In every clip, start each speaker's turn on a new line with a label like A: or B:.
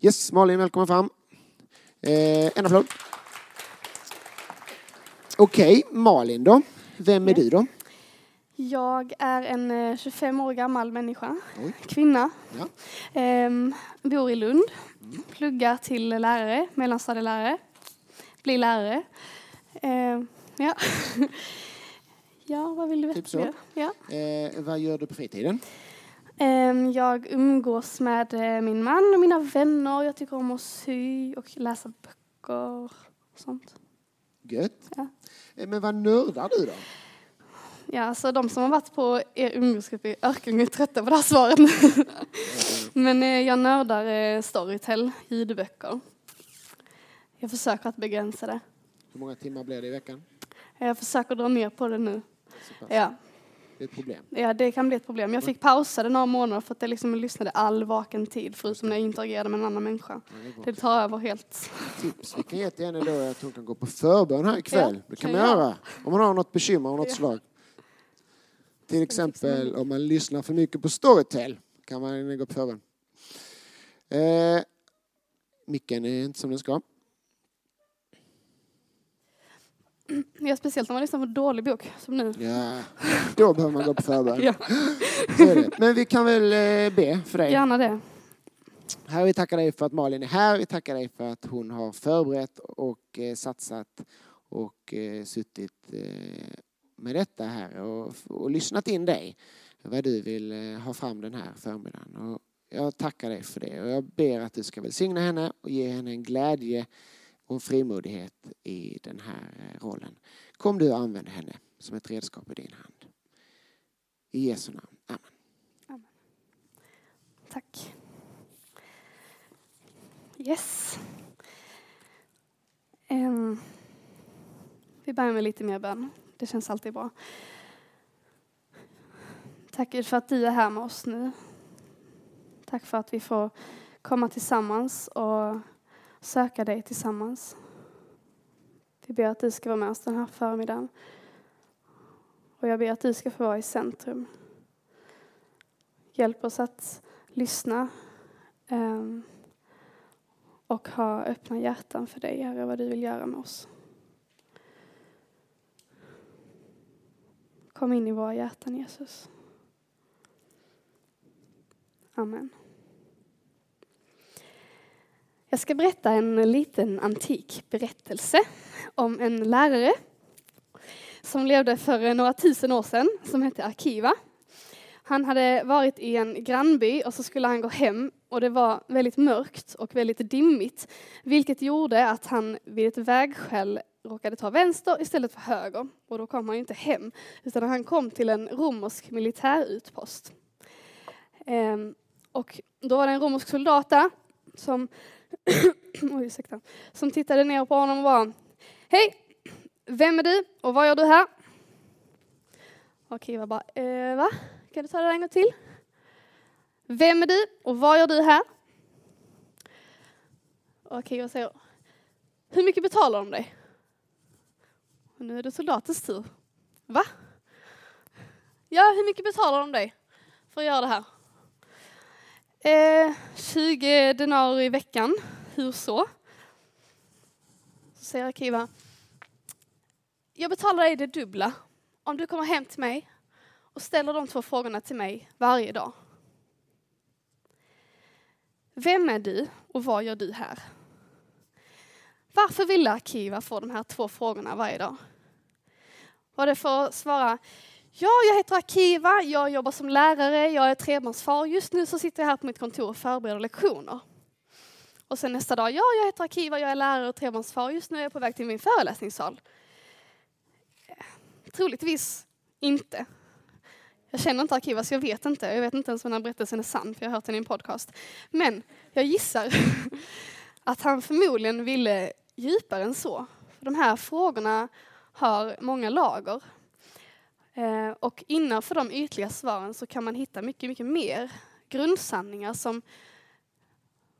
A: Yes, Malin, välkommen fram. Eh, en applåd. Okej, okay, Malin då. Vem är du då?
B: Jag är en 25 eh, år gammal människa, Oj. kvinna. Ja. Ehm, bor i Lund, mm. pluggar till lärare, mellanstadielärare, blir lärare. Ehm, ja. ja, vad vill du veta? Typ så. Ja.
A: Eh, vad gör du på fritiden?
B: Ehm, jag umgås med eh, min man och mina vänner. Jag tycker om att sy och läsa böcker och sånt.
A: Gött. Ja. Eh, men vad nördar du då?
B: Ja, alltså de som har varit på er umgåsgrupp i Örkelljunga är trötta på det här svaret Men eh, jag nördar Storytel, ljudböcker. Jag försöker att begränsa det.
A: Hur många timmar blir det i veckan?
B: Jag försöker dra ner på det nu. Ja ett problem.
A: Ja,
B: det kan bli ett problem. Jag fick pausa det några månader för att jag liksom lyssnade all vaken tid förutom när jag interagerade med en annan människa. Ja, det, det tar över helt.
A: Tips. Vi kan ge då att hon kan gå på förbön här ikväll. Ja, det kan man göra. Om man har något bekymmer av något ja. slag. Till exempel om man lyssnar för mycket på Storytel kan man gå på förbön. Eh, micken är inte som den ska.
B: Ja, speciellt när man lyssnar på en dålig bok, som nu.
A: Ja, då behöver man gå på förbön. Ja. Men vi kan väl eh, be för dig.
B: Gärna det.
A: Herre, vi tackar dig för att Malin är här. Vi tackar dig för att hon har förberett och eh, satsat och eh, suttit eh, med detta här och, och lyssnat in dig. Vad du vill eh, ha fram den här förmiddagen. Och jag tackar dig för det och jag ber att du ska välsigna henne och ge henne en glädje och en frimodighet i den här eh, rollen. Kom du och använd henne som ett redskap i din hand. I Jesu namn.
B: Amen. Amen. Tack. Yes. Um, vi börjar med lite mer bön. Det känns alltid bra. Tack Gud för att du är här med oss nu. Tack för att vi får komma tillsammans och söka dig tillsammans. Vi ber att du ska vara med oss den här förmiddagen. Och jag ber att du ska få vara i centrum. Hjälp oss att lyssna ehm, och ha öppna hjärtan för dig, Herre, vad du vill göra med oss. Kom in i våra hjärtan, Jesus. Amen. Jag ska berätta en liten antik berättelse om en lärare som levde för några tusen år sedan, som hette Arkiva. Han hade varit i en grannby och så skulle han gå hem och det var väldigt mörkt och väldigt dimmigt, vilket gjorde att han vid ett vägskäl råkade ta vänster istället för höger. Och då kom han inte hem, utan han kom till en romersk militärutpost. Ehm, och då var det en romersk soldat där som oh, ursäkta, som tittade ner på honom och bara Hej, vem är du och vad gör du här? Okej, Kiva bara, eh, va? Kan du ta det där en gång till? Vem är du och vad gör du här? Okej, Kiva säger, hur mycket betalar de dig? Och nu är det soldatens tur. Va? Ja, hur mycket betalar de dig för att göra det här? Eh, 20 denarer i veckan, hur så? Så säger Akiva, jag betalar dig det dubbla om du kommer hem till mig och ställer de två frågorna till mig varje dag. Vem är du och vad gör du här? Varför ville Akiva få de här två frågorna varje dag? Var det för att svara, Ja, jag heter Akiva, jag jobbar som lärare, jag är trebarnsfar. Just nu så sitter jag här på mitt kontor och förbereder lektioner. Och sen nästa dag, ja, jag heter Akiva, jag är lärare och trebarnsfar. Just nu är jag på väg till min föreläsningssal. Eh, troligtvis inte. Jag känner inte Akiva så jag vet inte. Jag vet inte ens om den här berättelsen är sann för jag har hört den i en podcast. Men jag gissar att han förmodligen ville djupare än så. För de här frågorna har många lager. Eh, och innanför de ytliga svaren så kan man hitta mycket, mycket mer grundsanningar som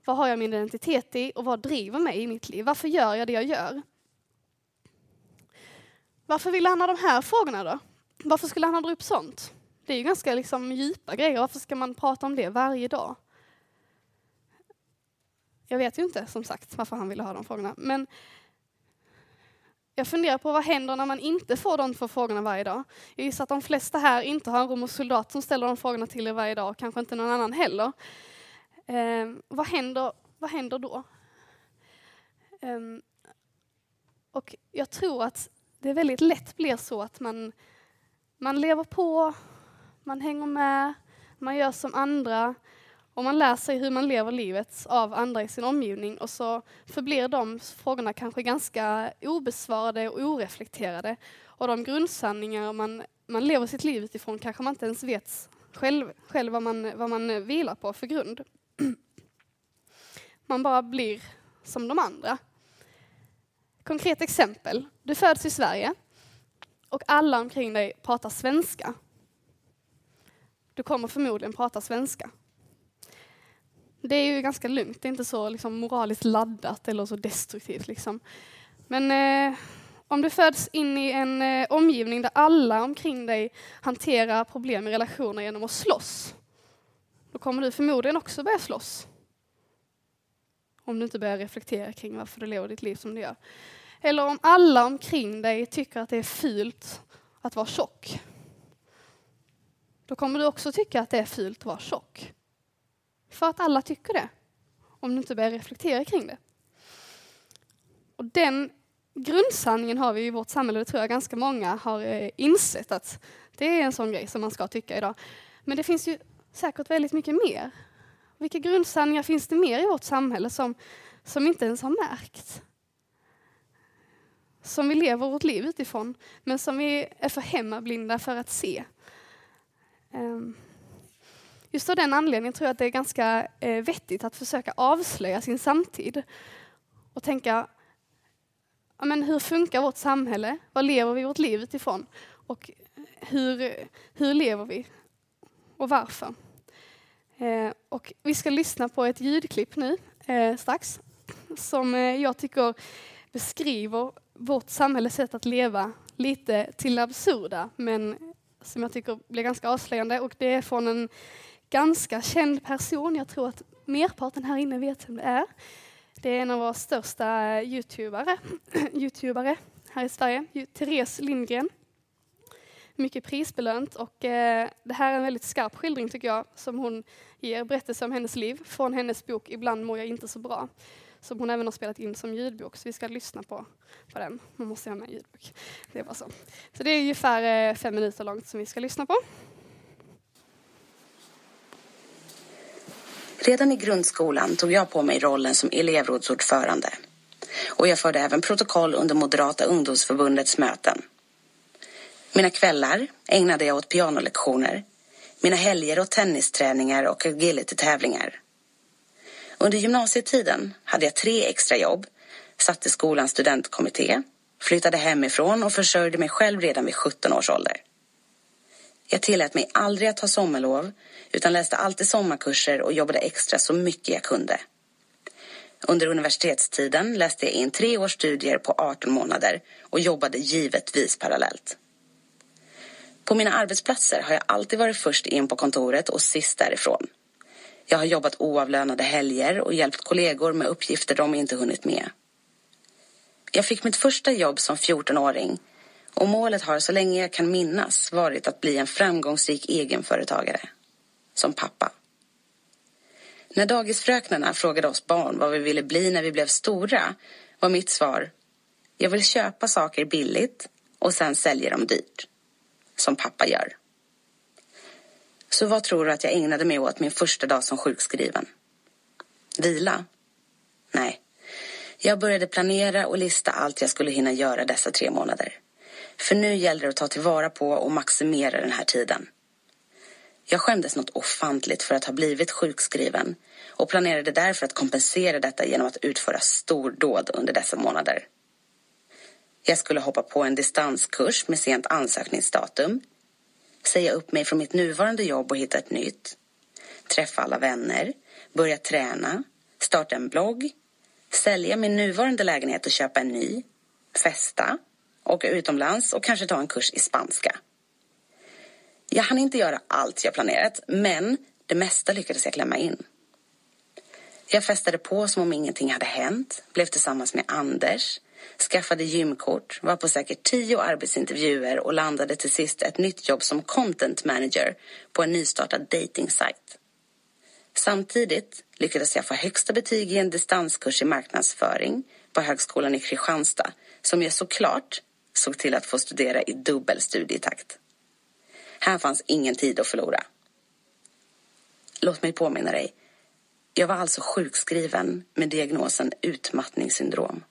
B: vad har jag min identitet i och vad driver mig i mitt liv? Varför gör jag det jag gör? Varför vill han ha de här frågorna då? Varför skulle han ha dra upp sånt? Det är ju ganska liksom djupa grejer. Varför ska man prata om det varje dag? Jag vet ju inte, som sagt, varför han ville ha de frågorna. Men jag funderar på vad händer när man inte får de två frågorna varje dag? Jag gissar att de flesta här inte har en romersk soldat som ställer de frågorna till er varje dag, och kanske inte någon annan heller. Eh, vad, händer, vad händer då? Eh, och jag tror att det väldigt lätt blir så att man, man lever på, man hänger med, man gör som andra och man lär sig hur man lever livet av andra i sin omgivning och så förblir de frågorna kanske ganska obesvarade och oreflekterade. Och de grundsanningar man, man lever sitt liv utifrån kanske man inte ens vet själv, själv vad, man, vad man vilar på för grund. Man bara blir som de andra. Konkret exempel. Du föds i Sverige och alla omkring dig pratar svenska. Du kommer förmodligen prata svenska. Det är ju ganska lugnt, det är inte så liksom, moraliskt laddat eller så destruktivt. Liksom. Men eh, om du föds in i en eh, omgivning där alla omkring dig hanterar problem i relationer genom att slåss, då kommer du förmodligen också börja slåss. Om du inte börjar reflektera kring varför du lever ditt liv som du gör. Eller om alla omkring dig tycker att det är fult att vara tjock, då kommer du också tycka att det är fult att vara tjock för att alla tycker det. Om du inte börjar reflektera kring det. Och den grundsanningen har vi i vårt samhälle, det tror jag ganska många har eh, insett att det är en sån grej som man ska tycka idag. Men det finns ju säkert väldigt mycket mer. Vilka grundsanningar finns det mer i vårt samhälle som, som inte ens har märkt? Som vi lever vårt liv utifrån, men som vi är för hemmablinda för att se. Um. Just av den anledningen tror jag att det är ganska eh, vettigt att försöka avslöja sin samtid och tänka ja, men hur funkar vårt samhälle? Vad lever vi vårt liv utifrån? Och hur, hur lever vi? Och varför? Eh, och vi ska lyssna på ett ljudklipp nu eh, strax som eh, jag tycker beskriver vårt samhälles sätt att leva lite till absurda men som jag tycker blir ganska avslöjande och det är från en ganska känd person. Jag tror att merparten här inne vet vem det är. Det är en av våra största youtubare, YouTubare här i Sverige, Therese Lindgren. Mycket prisbelönt och eh, det här är en väldigt skarp skildring tycker jag som hon ger, berättelse om hennes liv från hennes bok Ibland mår jag inte så bra som hon även har spelat in som ljudbok så vi ska lyssna på, på den. Man måste ha med en ljudbok. Det är bara så. Så det är ungefär eh, fem minuter långt som vi ska lyssna på.
C: Redan i grundskolan tog jag på mig rollen som elevrådsordförande och jag förde även protokoll under Moderata ungdomsförbundets möten. Mina kvällar ägnade jag åt pianolektioner, mina helger åt tennisträningar och agility-tävlingar. Under gymnasietiden hade jag tre extra jobb, satt i skolans studentkommitté, flyttade hemifrån och försörjde mig själv redan vid 17 års ålder. Jag tillät mig aldrig att ta sommarlov utan läste alltid sommarkurser och jobbade extra så mycket jag kunde. Under universitetstiden läste jag in tre års studier på 18 månader och jobbade givetvis parallellt. På mina arbetsplatser har jag alltid varit först in på kontoret och sist därifrån. Jag har jobbat oavlönade helger och hjälpt kollegor med uppgifter de inte hunnit med. Jag fick mitt första jobb som 14-åring och målet har så länge jag kan minnas varit att bli en framgångsrik egenföretagare. Som pappa. När dagisfröknarna frågade oss barn vad vi ville bli när vi blev stora var mitt svar jag vill köpa saker billigt och sen sälja dem dyrt. Som pappa gör. Så vad tror du att jag ägnade mig åt min första dag som sjukskriven? Vila? Nej. Jag började planera och lista allt jag skulle hinna göra dessa tre månader. För nu gäller det att ta tillvara på och maximera den här tiden. Jag skämdes något ofantligt för att ha blivit sjukskriven och planerade därför att kompensera detta genom att utföra stordåd under dessa månader. Jag skulle hoppa på en distanskurs med sent ansökningsdatum säga upp mig från mitt nuvarande jobb och hitta ett nytt träffa alla vänner, börja träna, starta en blogg sälja min nuvarande lägenhet och köpa en ny festa åka utomlands och kanske ta en kurs i spanska. Jag hann inte göra allt jag planerat, men det mesta lyckades jag klämma in. Jag festade på som om ingenting hade hänt, blev tillsammans med Anders, skaffade gymkort, var på säkert tio arbetsintervjuer och landade till sist ett nytt jobb som content manager på en nystartad dating-sajt. Samtidigt lyckades jag få högsta betyg i en distanskurs i marknadsföring på Högskolan i Kristianstad som jag såklart såg till att få studera i dubbel studietakt. Här fanns ingen tid att förlora. Låt mig påminna dig. Jag var alltså sjukskriven med diagnosen utmattningssyndrom.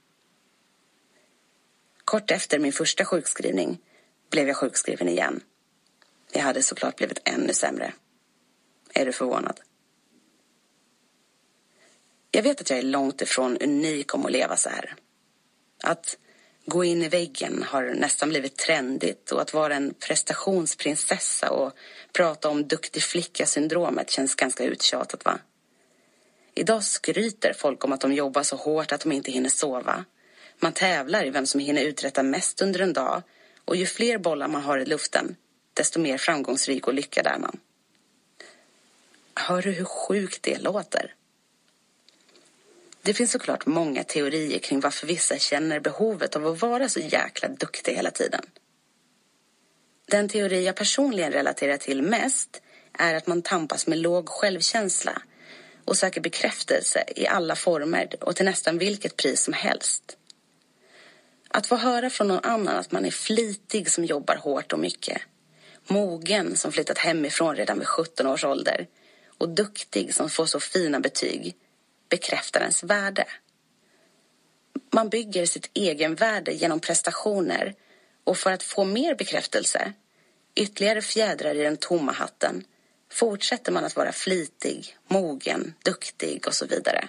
C: Kort efter min första sjukskrivning blev jag sjukskriven igen. Jag hade såklart blivit ännu sämre. Är du förvånad? Jag vet att jag är långt ifrån unik om att leva så här. Att gå in i väggen har nästan blivit trendigt och att vara en prestationsprinsessa och prata om duktig flicka-syndromet känns ganska uttjatat, va? Idag skryter folk om att de jobbar så hårt att de inte hinner sova. Man tävlar i vem som hinner uträtta mest under en dag och ju fler bollar man har i luften, desto mer framgångsrik och lyckad är man. Hör du hur sjukt det låter? Det finns såklart många teorier kring varför vissa känner behovet av att vara så jäkla duktig hela tiden. Den teori jag personligen relaterar till mest är att man tampas med låg självkänsla och söker bekräftelse i alla former och till nästan vilket pris som helst. Att få höra från någon annan att man är flitig som jobbar hårt och mycket mogen som flyttat hemifrån redan vid 17 års ålder och duktig som får så fina betyg bekräftar värde. Man bygger sitt egenvärde genom prestationer och för att få mer bekräftelse, ytterligare fjädrar i den tomma hatten fortsätter man att vara flitig, mogen, duktig och så vidare.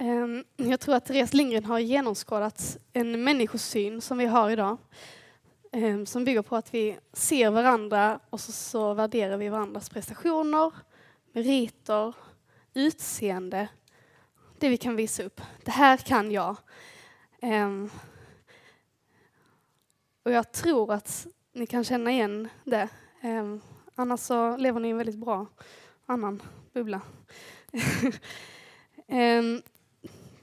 B: Ehm, jag tror att Therese Lindgren har genomskådat en människosyn som vi har idag ehm, som bygger på att vi ser varandra och så, så värderar vi varandras prestationer, meriter, utseende, det vi kan visa upp. Det här kan jag. Ehm, och jag tror att ni kan känna igen det. Annars så lever ni i en väldigt bra annan bubbla.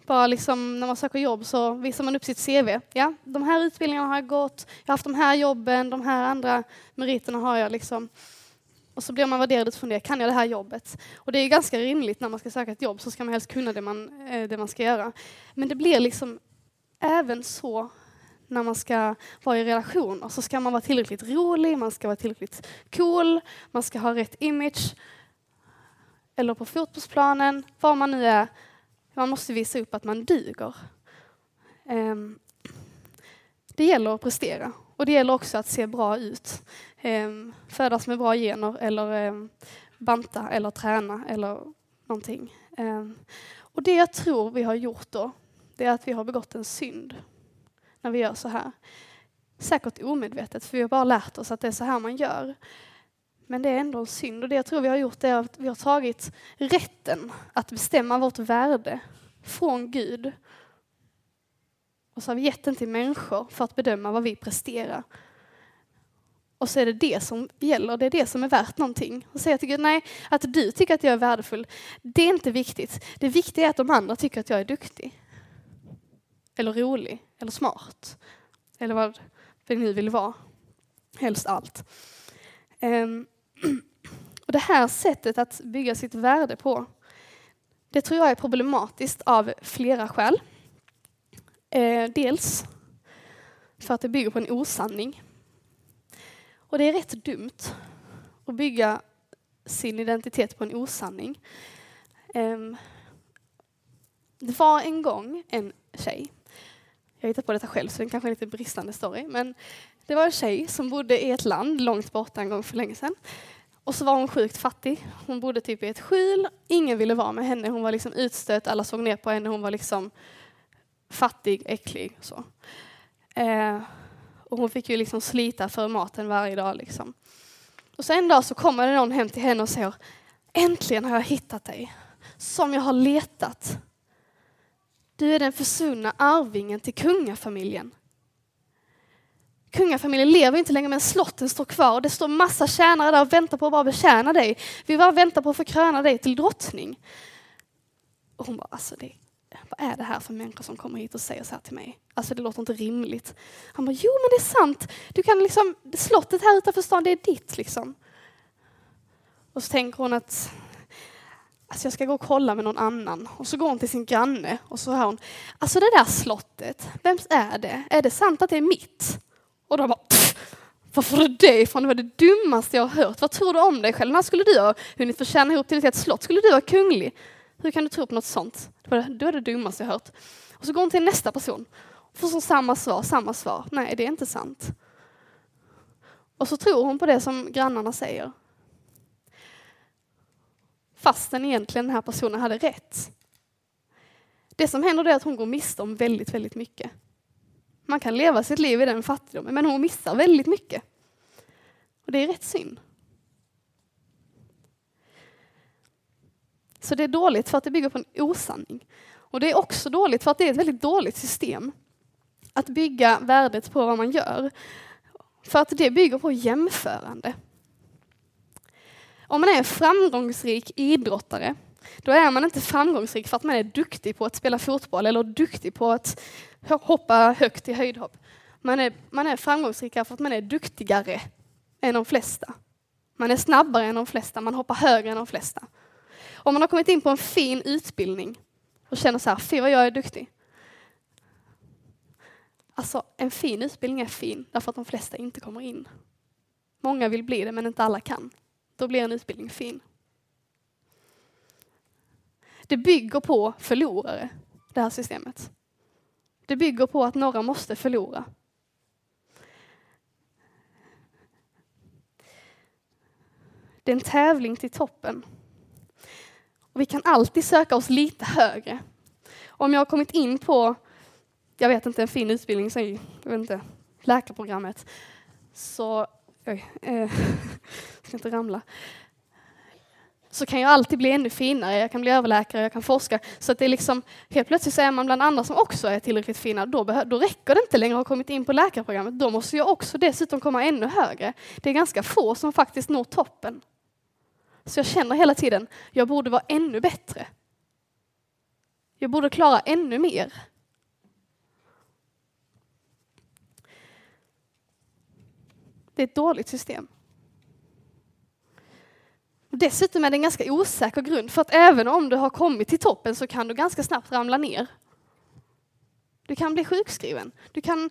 B: bara liksom, när man söker jobb så visar man upp sitt CV. Ja, de här utbildningarna har jag gått, jag har haft de här jobben, de här andra meriterna har jag liksom. Och så blir man värderad utifrån det, kan jag det här jobbet? Och det är ganska rimligt när man ska söka ett jobb så ska man helst kunna det man, eh, det man ska göra. Men det blir liksom även så när man ska vara i relationer så ska man vara tillräckligt rolig, man ska vara tillräckligt cool, man ska ha rätt image. Eller på fotbollsplanen, var man nu är man måste visa upp att man duger. Ehm, det gäller att prestera och det gäller också att se bra ut. Ehm, födas med bra gener eller ehm, banta eller träna eller någonting. Och det jag tror vi har gjort då, det är att vi har begått en synd när vi gör så här. Säkert omedvetet, för vi har bara lärt oss att det är så här man gör. Men det är ändå en synd och det jag tror vi har gjort är att vi har tagit rätten att bestämma vårt värde från Gud. Och så har vi gett den till människor för att bedöma vad vi presterar. Och så är det det som gäller, det är det som är värt någonting. Och säga till Gud, nej, att du tycker att jag är värdefull, det är inte viktigt. Det viktiga är att de andra tycker att jag är duktig. Eller rolig, eller smart. Eller vad vi nu vill vara. Helst allt. Um, och det här sättet att bygga sitt värde på, det tror jag är problematiskt av flera skäl. Eh, dels för att det bygger på en osanning. Och det är rätt dumt att bygga sin identitet på en osanning. Ehm, det var en gång en tjej, jag hittar på detta själv så det är kanske är en lite bristande story, men det var en tjej som bodde i ett land långt borta en gång för länge sedan. Och så var hon sjukt fattig. Hon bodde typ i ett skjul. Ingen ville vara med henne. Hon var liksom utstött. Alla såg ner på henne. Hon var liksom fattig, äcklig. Så. Eh, och hon fick ju liksom slita för maten varje dag. Liksom. Och så en dag så kommer det någon hem till henne och säger Äntligen har jag hittat dig, som jag har letat. Du är den försvunna arvingen till kungafamiljen kungafamiljen lever inte längre men slotten står kvar och det står massa tjänare där och väntar på att bara betjäna dig. Vi bara väntar på att få kröna dig till drottning. Och hon bara, alltså det, vad är det här för människa som kommer hit och säger så här till mig? Alltså det låter inte rimligt. Han bara, jo men det är sant. Du kan liksom, slottet här utanför stan det är ditt liksom. Och så tänker hon att alltså jag ska gå och kolla med någon annan. Och så går hon till sin granne och så hör hon, alltså det där slottet, vems är det? Är det sant att det är mitt? Och de bara pff, vad får du det ifrån? Det var det dummaste jag har hört. Vad tror du om dig själv? När skulle du ha hunnit förtjäna ihop till ett helt slott? Skulle du vara kunglig? Hur kan du tro på något sånt? Det var det, det var det dummaste jag har hört. Och så går hon till nästa person och får samma svar, samma svar. Nej, det är inte sant. Och så tror hon på det som grannarna säger. Fastän egentligen den här personen hade rätt. Det som händer är att hon går miste om väldigt, väldigt mycket. Man kan leva sitt liv i den fattigdomen, men hon missar väldigt mycket. Och det är rätt synd. Så det är dåligt för att det bygger på en osanning. Och det är också dåligt för att det är ett väldigt dåligt system. Att bygga värdet på vad man gör. För att det bygger på jämförande. Om man är en framgångsrik idrottare, då är man inte framgångsrik för att man är duktig på att spela fotboll eller duktig på att hoppa högt i höjdhopp. Man är, man är framgångsrikare för att man är duktigare än de flesta. Man är snabbare än de flesta, man hoppar högre än de flesta. Om man har kommit in på en fin utbildning och känner så här, fy vad jag är duktig. Alltså en fin utbildning är fin därför att de flesta inte kommer in. Många vill bli det men inte alla kan. Då blir en utbildning fin. Det bygger på förlorare, det här systemet. Det bygger på att några måste förlora. Det är en tävling till toppen. Och vi kan alltid söka oss lite högre. Om jag har kommit in på, jag vet inte, en fin utbildning, jag vet inte, läkarprogrammet, så... Oj, eh, ska inte ramla så kan jag alltid bli ännu finare, jag kan bli överläkare, jag kan forska. Så att det är liksom, helt plötsligt så är man bland andra som också är tillräckligt fina, då, då räcker det inte längre att ha kommit in på läkarprogrammet, då måste jag också dessutom komma ännu högre. Det är ganska få som faktiskt når toppen. Så jag känner hela tiden, jag borde vara ännu bättre. Jag borde klara ännu mer. Det är ett dåligt system. Dessutom är det en ganska osäker grund, för att även om du har kommit till toppen så kan du ganska snabbt ramla ner. Du kan bli sjukskriven, du kan,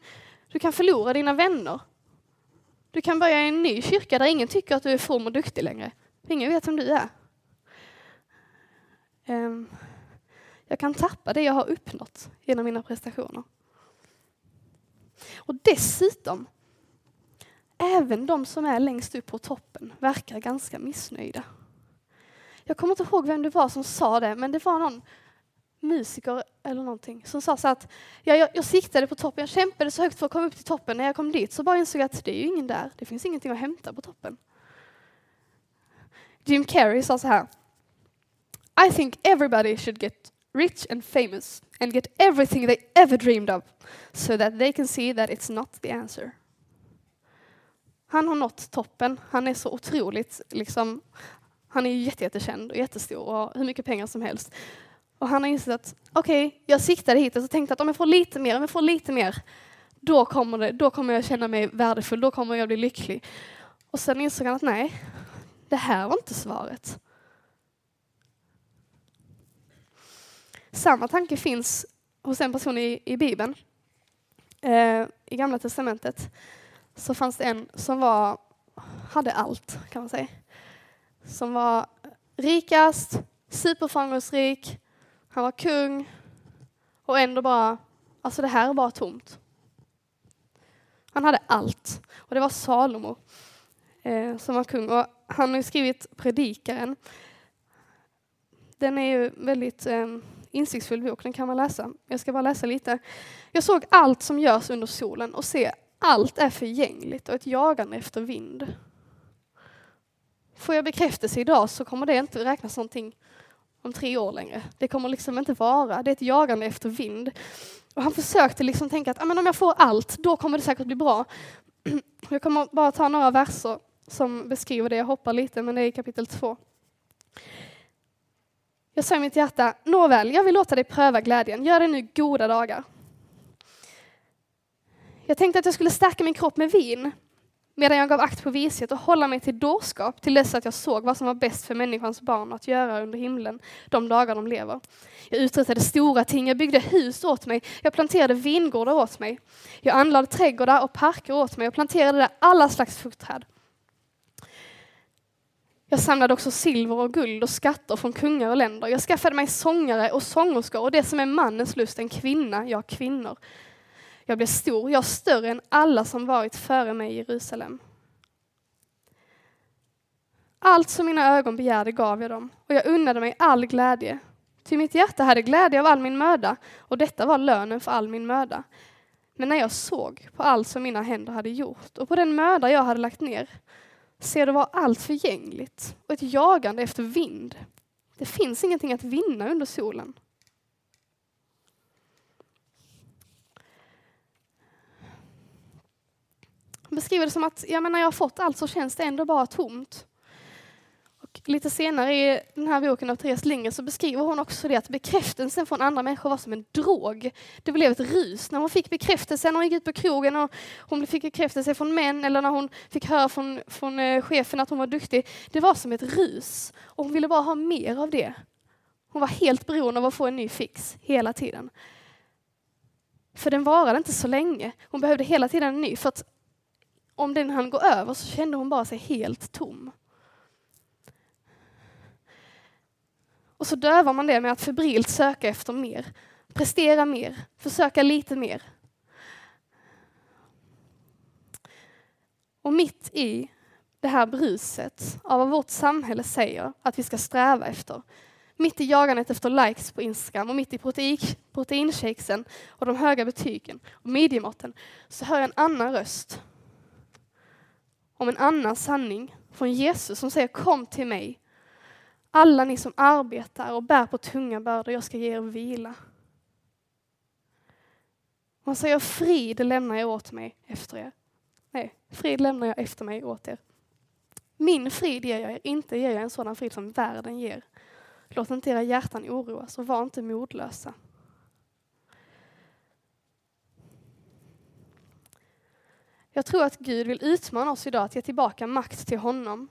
B: du kan förlora dina vänner. Du kan börja i en ny kyrka där ingen tycker att du är from och duktig längre. Ingen vet vem du är. Ehm, jag kan tappa det jag har uppnått genom mina prestationer. Och dessutom Även de som är längst upp på toppen verkar ganska missnöjda. Jag kommer inte ihåg vem det var som sa det, men det var någon musiker eller någonting som sa så att ja, jag, jag siktade på toppen, jag kämpade så högt för att komma upp till toppen. När jag kom dit så bara insåg jag att det är ju ingen där, det finns ingenting att hämta på toppen. Jim Carrey sa så här. I think everybody should get rich and famous and get everything they ever dreamed of so that they can see that it's not the answer. Han har nått toppen. Han är så otroligt, liksom, han är jättekänd och jättestor och har hur mycket pengar som helst. Och han har insett att okej, okay, jag siktade hit och tänkte att om jag får lite mer, om jag får lite mer, då kommer, det, då kommer jag känna mig värdefull, då kommer jag bli lycklig. Och sen insåg han att nej, det här var inte svaret. Samma tanke finns hos en person i, i Bibeln, eh, i Gamla Testamentet så fanns det en som var, hade allt, kan man säga. Som var rikast, superframgångsrik, han var kung och ändå bara, alltså det här är bara tomt. Han hade allt och det var Salomo eh, som var kung och han har ju skrivit Predikaren. Den är ju väldigt eh, insiktsfull bok, den kan man läsa. Jag ska bara läsa lite. Jag såg allt som görs under solen och se allt är förgängligt och ett jagande efter vind. Får jag bekräftelse idag så kommer det inte räknas någonting om tre år längre. Det kommer liksom inte vara, det är ett jagande efter vind. Och han försökte liksom tänka att om jag får allt, då kommer det säkert bli bra. Jag kommer bara ta några verser som beskriver det, jag hoppar lite, men det är i kapitel två. Jag sa i mitt hjärta, nåväl, jag vill låta dig pröva glädjen, gör det nu goda dagar. Jag tänkte att jag skulle stärka min kropp med vin medan jag gav akt på vishet och hålla mig till dårskap till dess att jag såg vad som var bäst för människans barn att göra under himlen de dagar de lever. Jag uträttade stora ting, jag byggde hus åt mig, jag planterade vingårdar åt mig, jag anlade trädgårdar och parker åt mig och planterade där alla slags fruktträd. Jag samlade också silver och guld och skatter från kungar och länder. Jag skaffade mig sångare och sångerskor och det som är mannens lust, en kvinna, ja kvinnor, jag blev stor, jag är större än alla som varit före mig i Jerusalem. Allt som mina ögon begärde gav jag dem, och jag unnade mig all glädje. Till mitt hjärta hade glädje av all min möda, och detta var lönen för all min möda. Men när jag såg på allt som mina händer hade gjort och på den möda jag hade lagt ner, se, det var allt förgängligt och ett jagande efter vind. Det finns ingenting att vinna under solen. beskriver det som att ja, men när jag har fått allt så känns det ändå bara tomt. Och lite senare i den här boken av Therese Lindgren så beskriver hon också det att bekräftelsen från andra människor var som en drog. Det blev ett rus när hon fick bekräftelsen när hon gick ut på krogen och hon fick bekräftelse från män eller när hon fick höra från, från eh, chefen att hon var duktig. Det var som ett rus och hon ville bara ha mer av det. Hon var helt beroende av att få en ny fix hela tiden. För den varade inte så länge. Hon behövde hela tiden en ny. För att om den han gå över så kände hon bara sig helt tom. Och så dövar man det med att febrilt söka efter mer, prestera mer, försöka lite mer. Och mitt i det här bruset av vad vårt samhälle säger att vi ska sträva efter, mitt i jagandet efter likes på Instagram och mitt i proteinshakesen och de höga betygen och midjematen så hör jag en annan röst om en annan sanning från Jesus som säger kom till mig. Alla ni som arbetar och bär på tunga bördor, jag ska ge er vila. Han säger frid lämnar jag åt mig efter er. Nej, frid lämnar jag efter mig åt er. Min frid ger jag er, inte ger jag en sådan frid som världen ger. Låt inte era hjärtan oroas och var inte modlösa. Jag tror att Gud vill utmana oss idag att ge tillbaka makt till honom.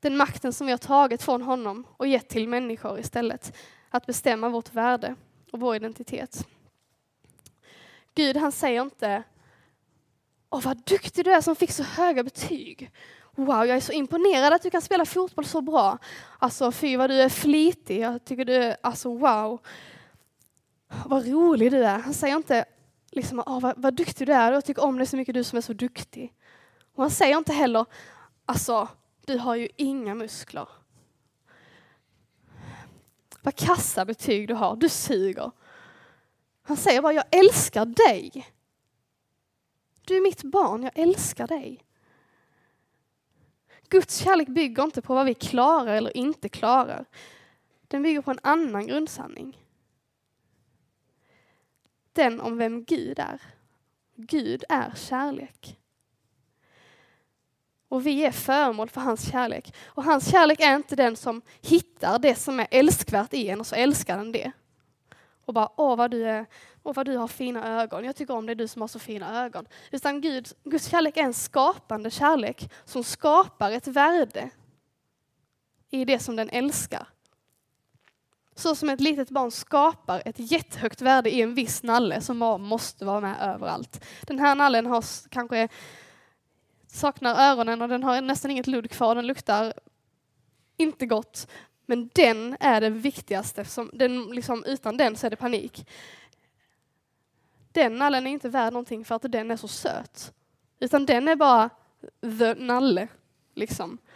B: Den makten som vi har tagit från honom och gett till människor istället. Att bestämma vårt värde och vår identitet. Gud han säger inte Åh vad duktig du är som fick så höga betyg. Wow, jag är så imponerad att du kan spela fotboll så bra. Alltså fy vad du är flitig, jag tycker du är, alltså wow. Vad rolig du är. Han säger inte liksom, ah, vad, vad duktig du är, jag tycker om dig så mycket, du som är så duktig. Och han säger inte heller, alltså, du har ju inga muskler. Vad kassa betyg du har, du suger. Han säger bara, jag älskar dig. Du är mitt barn, jag älskar dig. Guds kärlek bygger inte på vad vi klarar eller inte klarar. Den bygger på en annan grundsanning den om vem Gud är. Gud är kärlek. Och vi är föremål för hans kärlek. Och hans kärlek är inte den som hittar det som är älskvärt i en och så älskar den det. Och bara, åh vad du, är, åh vad du har fina ögon, jag tycker om det, du som har så fina ögon. Utan Gud, Guds kärlek är en skapande kärlek som skapar ett värde i det som den älskar. Så som ett litet barn skapar ett jättehögt värde i en viss nalle som bara måste vara med överallt. Den här nallen har kanske saknar öronen och den har nästan inget ludd kvar, den luktar inte gott. Men den är det viktigaste, den, liksom, utan den så är det panik. Den nallen är inte värd någonting för att den är så söt. Utan den är bara the nalle. Liksom.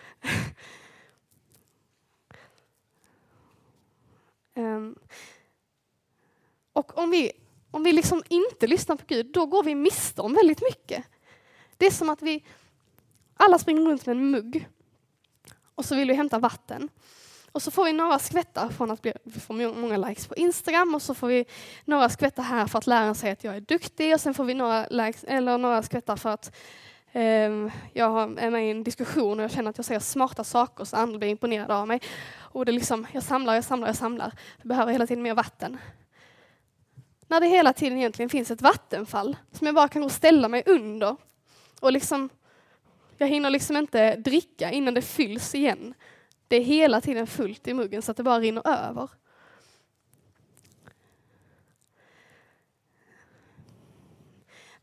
B: Ehm, och om vi, om vi liksom inte lyssnar på Gud, då går vi miste om väldigt mycket. Det är som att vi alla springer runt med en mugg och så vill vi hämta vatten. Och så får vi några skvättar från att vi får många likes på Instagram och så får vi några skvättar här för att läraren säger att jag är duktig och sen får vi några, likes, eller några skvättar för att Ehm, jag är med i en diskussion och jag känner att jag säger smarta saker så andra blir imponerade av mig. Och det är liksom, jag samlar, jag samlar, jag samlar. Jag behöver hela tiden mer vatten. När det hela tiden egentligen finns ett vattenfall som jag bara kan gå och ställa mig under. Och liksom, jag hinner liksom inte dricka innan det fylls igen. Det är hela tiden fullt i muggen så att det bara rinner över.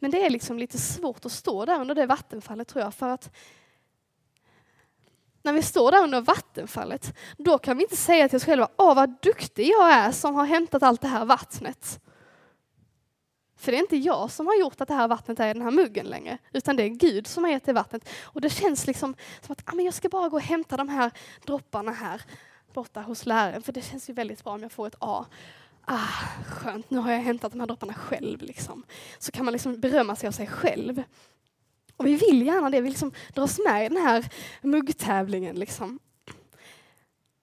B: Men det är liksom lite svårt att stå där under det vattenfallet tror jag, för att när vi står där under vattenfallet, då kan vi inte säga till oss själva, åh vad duktig jag är som har hämtat allt det här vattnet. För det är inte jag som har gjort att det här vattnet är i den här muggen längre, utan det är Gud som har gett det vattnet. Och det känns liksom som att ah, jag ska bara gå och hämta de här dropparna här borta hos läraren, för det känns ju väldigt bra om jag får ett A ah, skönt, nu har jag hämtat de här dropparna själv. Liksom. Så kan man liksom berömma sig av sig själv. Och vi vill gärna det, vi liksom dras med i den här muggtävlingen. Liksom.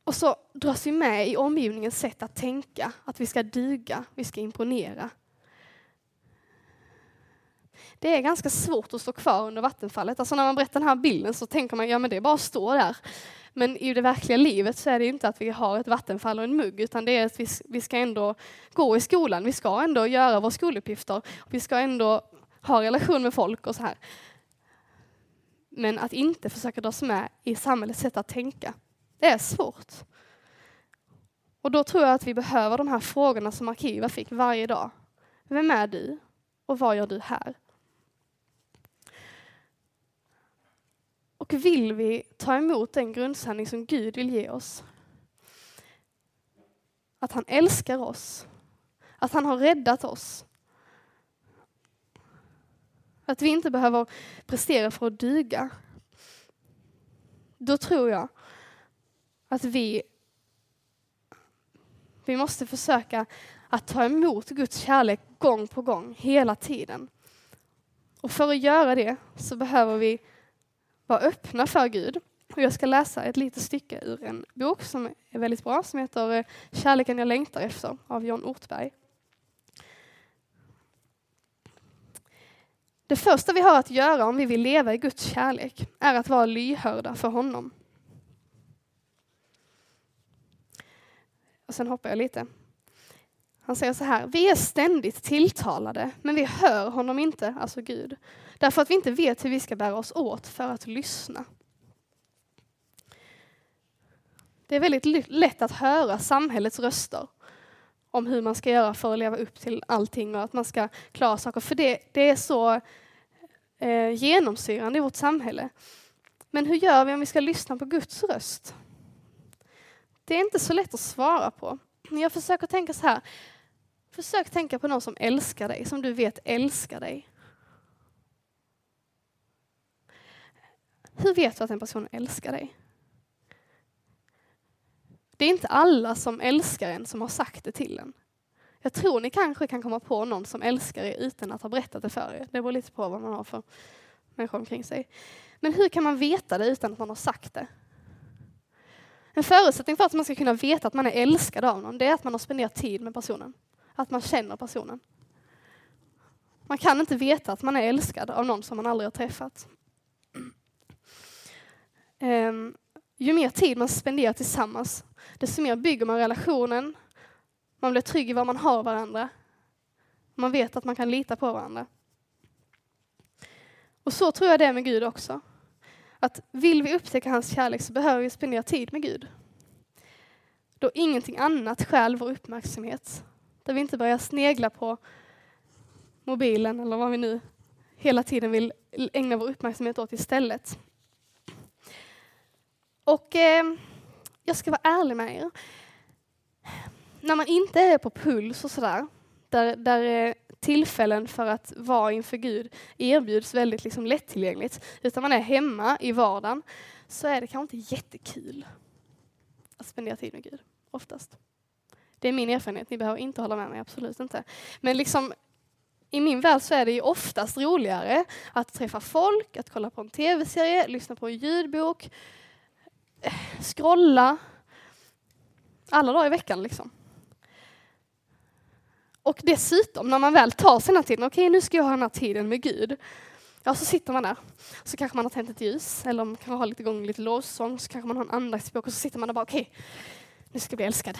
B: Och så dras vi med i omgivningens sätt att tänka, att vi ska duga, vi ska imponera det är ganska svårt att stå kvar under vattenfallet. Alltså när man berättar den här bilden så tänker man ja men det är bara att stå där. Men i det verkliga livet så är det inte att vi har ett vattenfall och en mugg utan det är att vi, ska ändå gå i skolan, vi ska ändå göra våra skoluppgifter, vi ska ändå ha relation med folk och så här. Men att inte försöka dras med i samhällets sätt att tänka, det är svårt. Och då tror jag att vi behöver de här frågorna som Arkiva fick varje dag. Vem är du? Och vad gör du här? Och vill vi ta emot den grundsanning som Gud vill ge oss, att han älskar oss, att han har räddat oss, att vi inte behöver prestera för att duga, då tror jag att vi, vi måste försöka att ta emot Guds kärlek gång på gång, hela tiden. Och för att göra det så behöver vi vara öppna för Gud. Och jag ska läsa ett litet stycke ur en bok som är väldigt bra som heter eh, Kärleken jag längtar efter av John Ortberg. Det första vi har att göra om vi vill leva i Guds kärlek är att vara lyhörda för honom. Och sen hoppar jag lite. Han säger så här, vi är ständigt tilltalade, men vi hör honom inte, alltså Gud. Därför att vi inte vet hur vi ska bära oss åt för att lyssna. Det är väldigt lätt att höra samhällets röster om hur man ska göra för att leva upp till allting och att man ska klara saker. För det, det är så eh, genomsyrande i vårt samhälle. Men hur gör vi om vi ska lyssna på Guds röst? Det är inte så lätt att svara på. Men Jag försöker tänka så här. Försök tänka på någon som älskar dig, som du vet älskar dig. Hur vet du att en person älskar dig? Det är inte alla som älskar en som har sagt det till en. Jag tror ni kanske kan komma på någon som älskar er utan att ha berättat det för er. Det beror lite på vad man har för människor omkring sig. Men hur kan man veta det utan att man har sagt det? En förutsättning för att man ska kunna veta att man är älskad av någon, det är att man har spenderat tid med personen. Att man känner personen. Man kan inte veta att man är älskad av någon som man aldrig har träffat. Ehm, ju mer tid man spenderar tillsammans, desto mer bygger man relationen. Man blir trygg i vad man har varandra. Man vet att man kan lita på varandra. Och så tror jag det är med Gud också. Att vill vi upptäcka hans kärlek så behöver vi spendera tid med Gud. Då ingenting annat stjäl vår uppmärksamhet. Där vi inte börjar snegla på mobilen eller vad vi nu hela tiden vill ägna vår uppmärksamhet åt istället. Och eh, jag ska vara ärlig med er. När man inte är på puls och sådär, där, där eh, tillfällen för att vara inför Gud erbjuds väldigt liksom lättillgängligt, utan man är hemma i vardagen, så är det kanske inte jättekul att spendera tid med Gud, oftast. Det är min erfarenhet, ni behöver inte hålla med mig, absolut inte. Men liksom, i min värld så är det ju oftast roligare att träffa folk, att kolla på en tv-serie, lyssna på en ljudbok, scrolla alla dagar i veckan. Liksom. Och dessutom, när man väl tar sig den här tiden, okej okay, nu ska jag ha den här tiden med Gud. Ja, så sitter man där, så kanske man har tänt ett ljus, eller man kanske har lite igång lite lovsång, så kanske man har en andaktsbok och så sitter man där och bara okej, okay, nu ska jag bli älskad.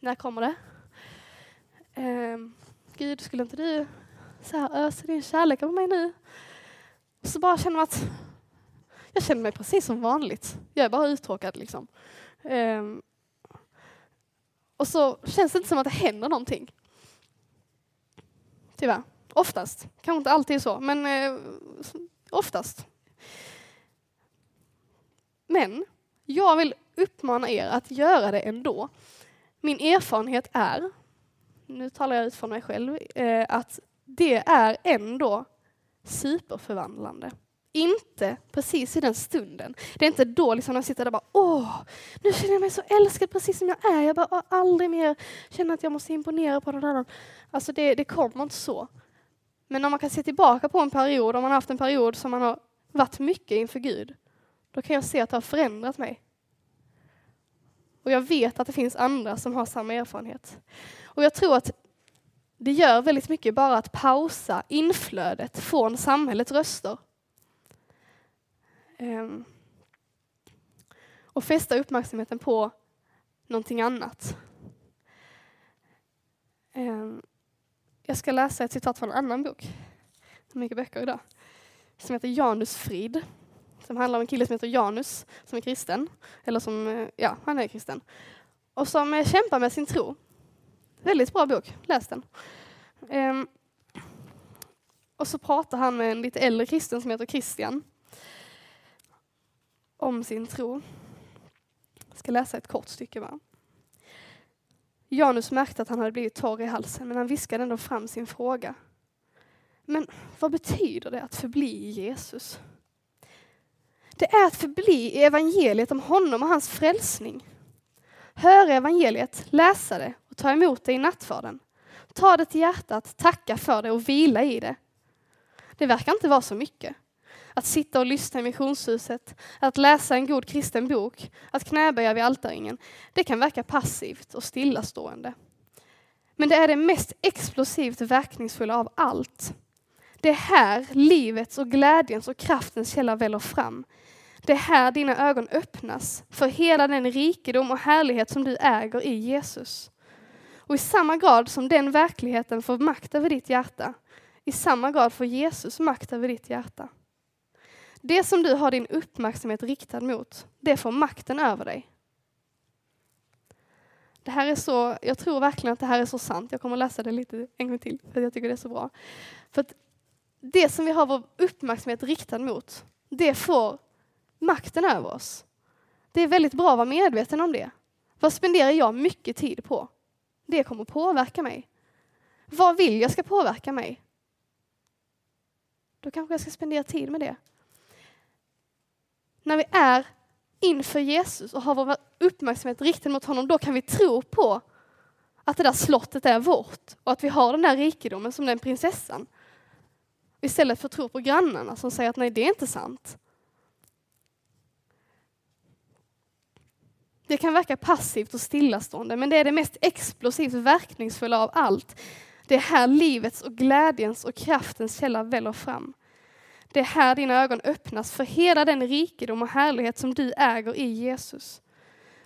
B: När kommer det? Ehm, Gud, skulle inte du så här ösa din kärlek över mig nu? Och så bara känner man att jag känner mig precis som vanligt. Jag är bara uttråkad liksom. Um, och så känns det inte som att det händer någonting. Tyvärr. Oftast. Kanske inte alltid så, men eh, oftast. Men jag vill uppmana er att göra det ändå. Min erfarenhet är, nu talar jag ut från mig själv, eh, att det är ändå superförvandlande. Inte precis i den stunden. Det är inte då liksom när jag sitter där och bara åh, nu känner jag mig så älskad precis som jag är. Jag bara aldrig mer känner att jag måste imponera på någon annan. Alltså det, det kommer inte så. Men om man kan se tillbaka på en period, om man har haft en period som man har varit mycket inför Gud, då kan jag se att det har förändrat mig. Och jag vet att det finns andra som har samma erfarenhet. Och jag tror att det gör väldigt mycket bara att pausa inflödet från samhällets röster. Um, och fästa uppmärksamheten på någonting annat. Um, jag ska läsa ett citat från en annan bok. mycket böcker idag. Som heter Janusfrid. Som handlar om en kille som heter Janus, som är kristen. Eller som, eh, ja, han är kristen. Och som eh, kämpar med sin tro. Väldigt bra bok, läs den. Um, och så pratar han med en lite äldre kristen som heter Christian om sin tro. Jag ska läsa ett kort stycke bara. Janus märkte att han hade blivit torr i halsen men han viskade ändå fram sin fråga. Men vad betyder det att förbli i Jesus? Det är att förbli i evangeliet om honom och hans frälsning. Höra evangeliet, läsa det Ta emot det i nattvarden. Ta det till hjärtat, tacka för det och vila i det. Det verkar inte vara så mycket. Att sitta och lyssna i missionshuset, att läsa en god kristen bok, att knäböja vid altaringen, det kan verka passivt och stillastående. Men det är det mest explosivt verkningsfulla av allt. Det är här livets och glädjens och kraftens källa väller fram. Det är här dina ögon öppnas för hela den rikedom och härlighet som du äger i Jesus. Och i samma grad som den verkligheten får makt över ditt hjärta, i samma grad får Jesus makt över ditt hjärta. Det som du har din uppmärksamhet riktad mot, det får makten över dig. Det här är så, jag tror verkligen att det här är så sant. Jag kommer läsa det lite en gång till, för jag tycker det är så bra. För att det som vi har vår uppmärksamhet riktad mot, det får makten över oss. Det är väldigt bra att vara medveten om det. Vad spenderar jag mycket tid på? Det kommer påverka mig. Vad vill jag ska påverka mig? Då kanske jag ska spendera tid med det. När vi är inför Jesus och har vår uppmärksamhet riktad mot honom, då kan vi tro på att det där slottet är vårt och att vi har den där rikedomen som den prinsessan. Istället för att tro på grannarna som säger att nej, det är inte sant. Det kan verka passivt och stillastående, men det är det mest explosivt verkningsfulla av allt. Det är här livets och glädjens och kraftens källa väller fram. Det är här dina ögon öppnas för hela den rikedom och härlighet som du äger i Jesus.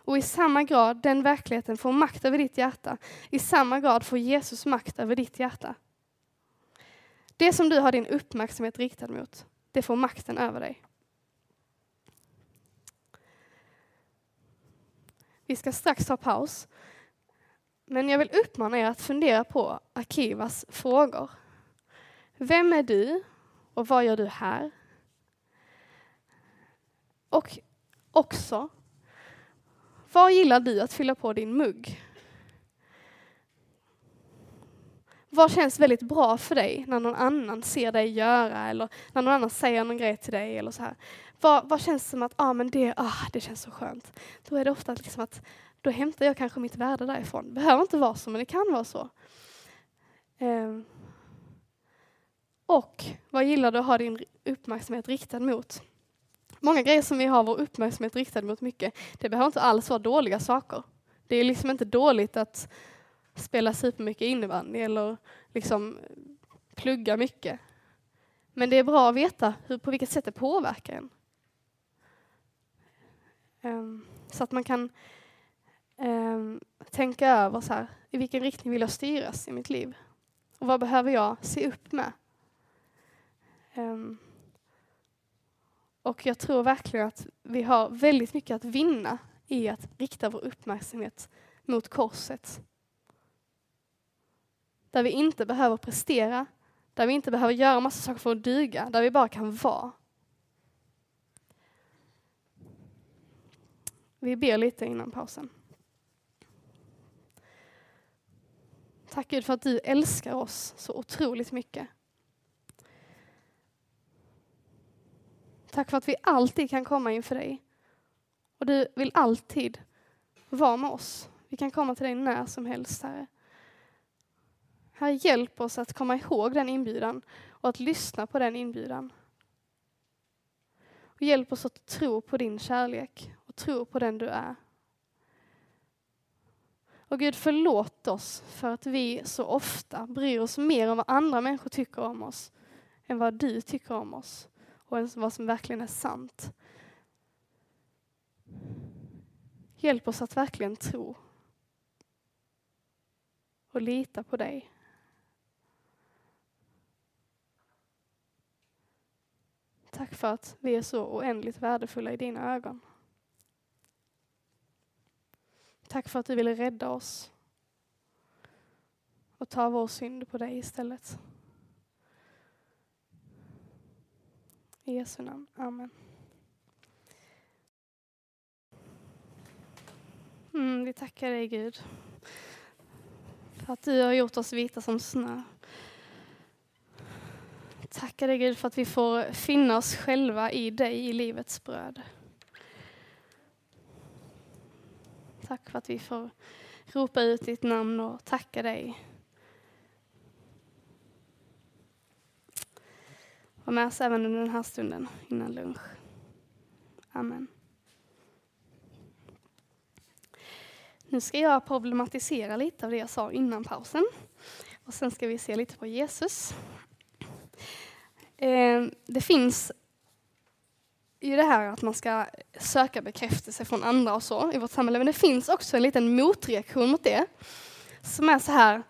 B: Och i samma grad den verkligheten får makt över ditt hjärta, i samma grad får Jesus makt över ditt hjärta. Det som du har din uppmärksamhet riktad mot, det får makten över dig. Vi ska strax ta paus. Men jag vill uppmana er att fundera på Akivas frågor. Vem är du och vad gör du här? Och också, vad gillar du att fylla på din mugg? Vad känns väldigt bra för dig när någon annan ser dig göra eller när någon annan säger någon grej till dig eller så här? vad, vad känns som att ah, men det, ah, det känns så skönt? Då är det ofta liksom att då hämtar jag kanske mitt värde därifrån. Det behöver inte vara så, men det kan vara så. Um, och vad gillar du att ha din uppmärksamhet riktad mot? Många grejer som vi har vår uppmärksamhet riktad mot mycket, det behöver inte alls vara dåliga saker. Det är liksom inte dåligt att spela supermycket innebandy eller liksom plugga mycket. Men det är bra att veta hur, på vilket sätt det påverkar en. Ehm, så att man kan ehm, tänka över så här, i vilken riktning vill jag styras i mitt liv? Och vad behöver jag se upp med? Ehm, och jag tror verkligen att vi har väldigt mycket att vinna i att rikta vår uppmärksamhet mot korset. Där vi inte behöver prestera, där vi inte behöver göra massa saker för att duga, där vi bara kan vara. Vi ber lite innan pausen. Tack Gud för att du älskar oss så otroligt mycket. Tack för att vi alltid kan komma inför dig. Och du vill alltid vara med oss. Vi kan komma till dig när som helst, Herre. Herre, hjälp oss att komma ihåg den inbjudan och att lyssna på den inbjudan. Och hjälp oss att tro på din kärlek tro på den du är. Och Gud förlåt oss för att vi så ofta bryr oss mer om vad andra människor tycker om oss än vad du tycker om oss och vad som verkligen är sant. Hjälp oss att verkligen tro och lita på dig. Tack för att vi är så oändligt värdefulla i dina ögon. Tack för att du ville rädda oss och ta vår synd på dig istället. I Jesu namn. Amen. Mm, vi tackar dig Gud för att du har gjort oss vita som snö. Tackar dig Gud för att vi får finna oss själva i dig i livets bröd. Tack för att vi får ropa ut ditt namn och tacka dig. Var med oss även under den här stunden innan lunch. Amen. Nu ska jag problematisera lite av det jag sa innan pausen. Och sen ska vi se lite på Jesus. Ehm, det finns ju det här att man ska söka bekräftelse från andra och så i vårt samhälle. Men det finns också en liten motreaktion mot det. Som är så här,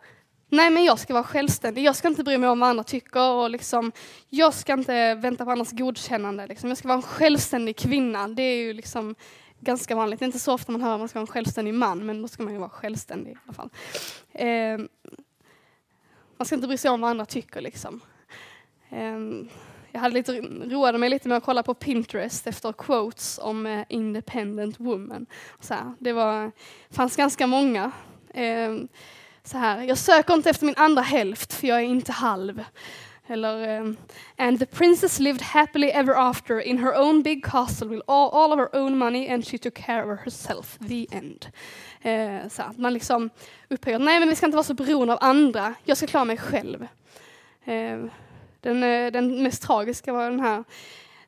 B: nej men jag ska vara självständig, jag ska inte bry mig om vad andra tycker och liksom, jag ska inte vänta på andras godkännande. Liksom. Jag ska vara en självständig kvinna. Det är ju liksom ganska vanligt, det är inte så ofta man hör att man ska vara en självständig man, men då ska man ju vara självständig i alla fall. Eh, man ska inte bry sig om vad andra tycker liksom. Um, jag hade lite, roade mig lite med att kolla på Pinterest efter quotes om eh, independent woman. Så här, det var, fanns ganska många. Eh, så här, jag söker inte efter min andra hälft för jag är inte halv. Eller, um, and the princess lived happily ever after in her own big castle with all, all of her own money and she took care of herself, the end. Uh, så att man liksom upphöjer, nej men vi ska inte vara så beroende av andra, jag ska klara mig själv. Uh, den, eh, den mest tragiska var den här.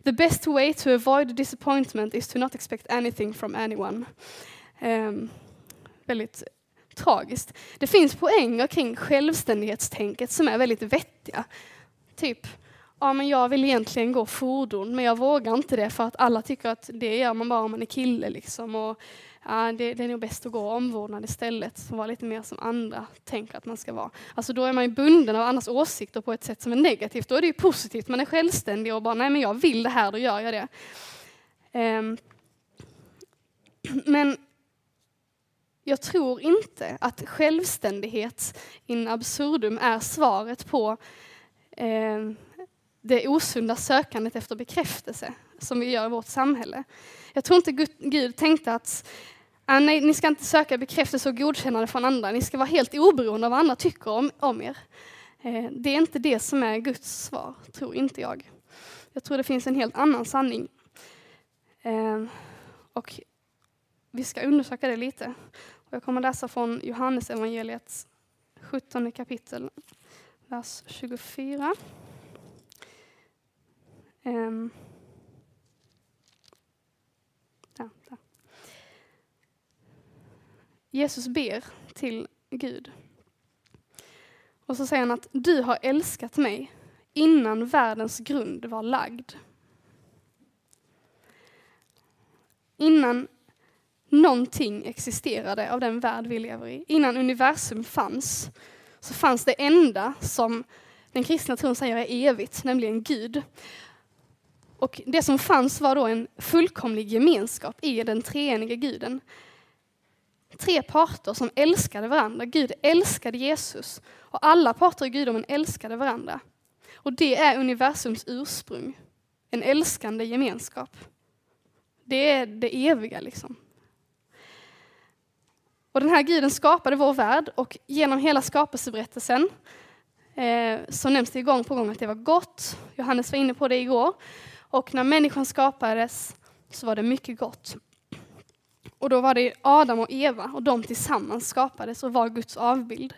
B: The best way to avoid disappointment is to not expect anything from anyone. Um, väldigt tragiskt. Det finns poänger kring självständighetstänket som är väldigt vettiga. Typ, ja men jag vill egentligen gå fordon men jag vågar inte det för att alla tycker att det gör man bara om man är kille liksom. Och, ja, det, det, är nog bäst att gå omvårdnad istället, och vara lite mer som andra tänker att man ska vara. Alltså då är man ju bunden av andras åsikter på ett sätt som är negativt. Då är det ju positivt, man är självständig och bara nej men jag vill det här, då gör jag det. Um, men jag tror inte att självständighet in absurdum är svaret på eh, det osunda sökandet efter bekräftelse som vi gör i vårt samhälle. Jag tror inte Gud tänkte att Ah, nej, ni ska inte söka bekräftelse och godkännande från andra. Ni ska vara helt oberoende av vad andra tycker om, om er. Eh, det är inte det som är Guds svar, tror inte jag. Jag tror det finns en helt annan sanning. Eh, och vi ska undersöka det lite. jag kommer läsa från Johannes evangeliets 17 kapitel, vers 24. Ehm. där, där. Jesus ber till Gud. Och så säger han att du har älskat mig innan världens grund var lagd. Innan någonting existerade av den värld vi lever i, innan universum fanns, så fanns det enda som den kristna tron säger är evigt, nämligen Gud. Och det som fanns var då en fullkomlig gemenskap i den treenige guden. Tre parter som älskade varandra. Gud älskade Jesus och alla parter i gudomen älskade varandra. Och det är universums ursprung, en älskande gemenskap. Det är det eviga liksom. Och den här guden skapade vår värld och genom hela skapelseberättelsen eh, så nämns det gång på gång att det var gott. Johannes var inne på det igår. Och när människan skapades så var det mycket gott. Och då var det Adam och Eva och de tillsammans skapades och var Guds avbild.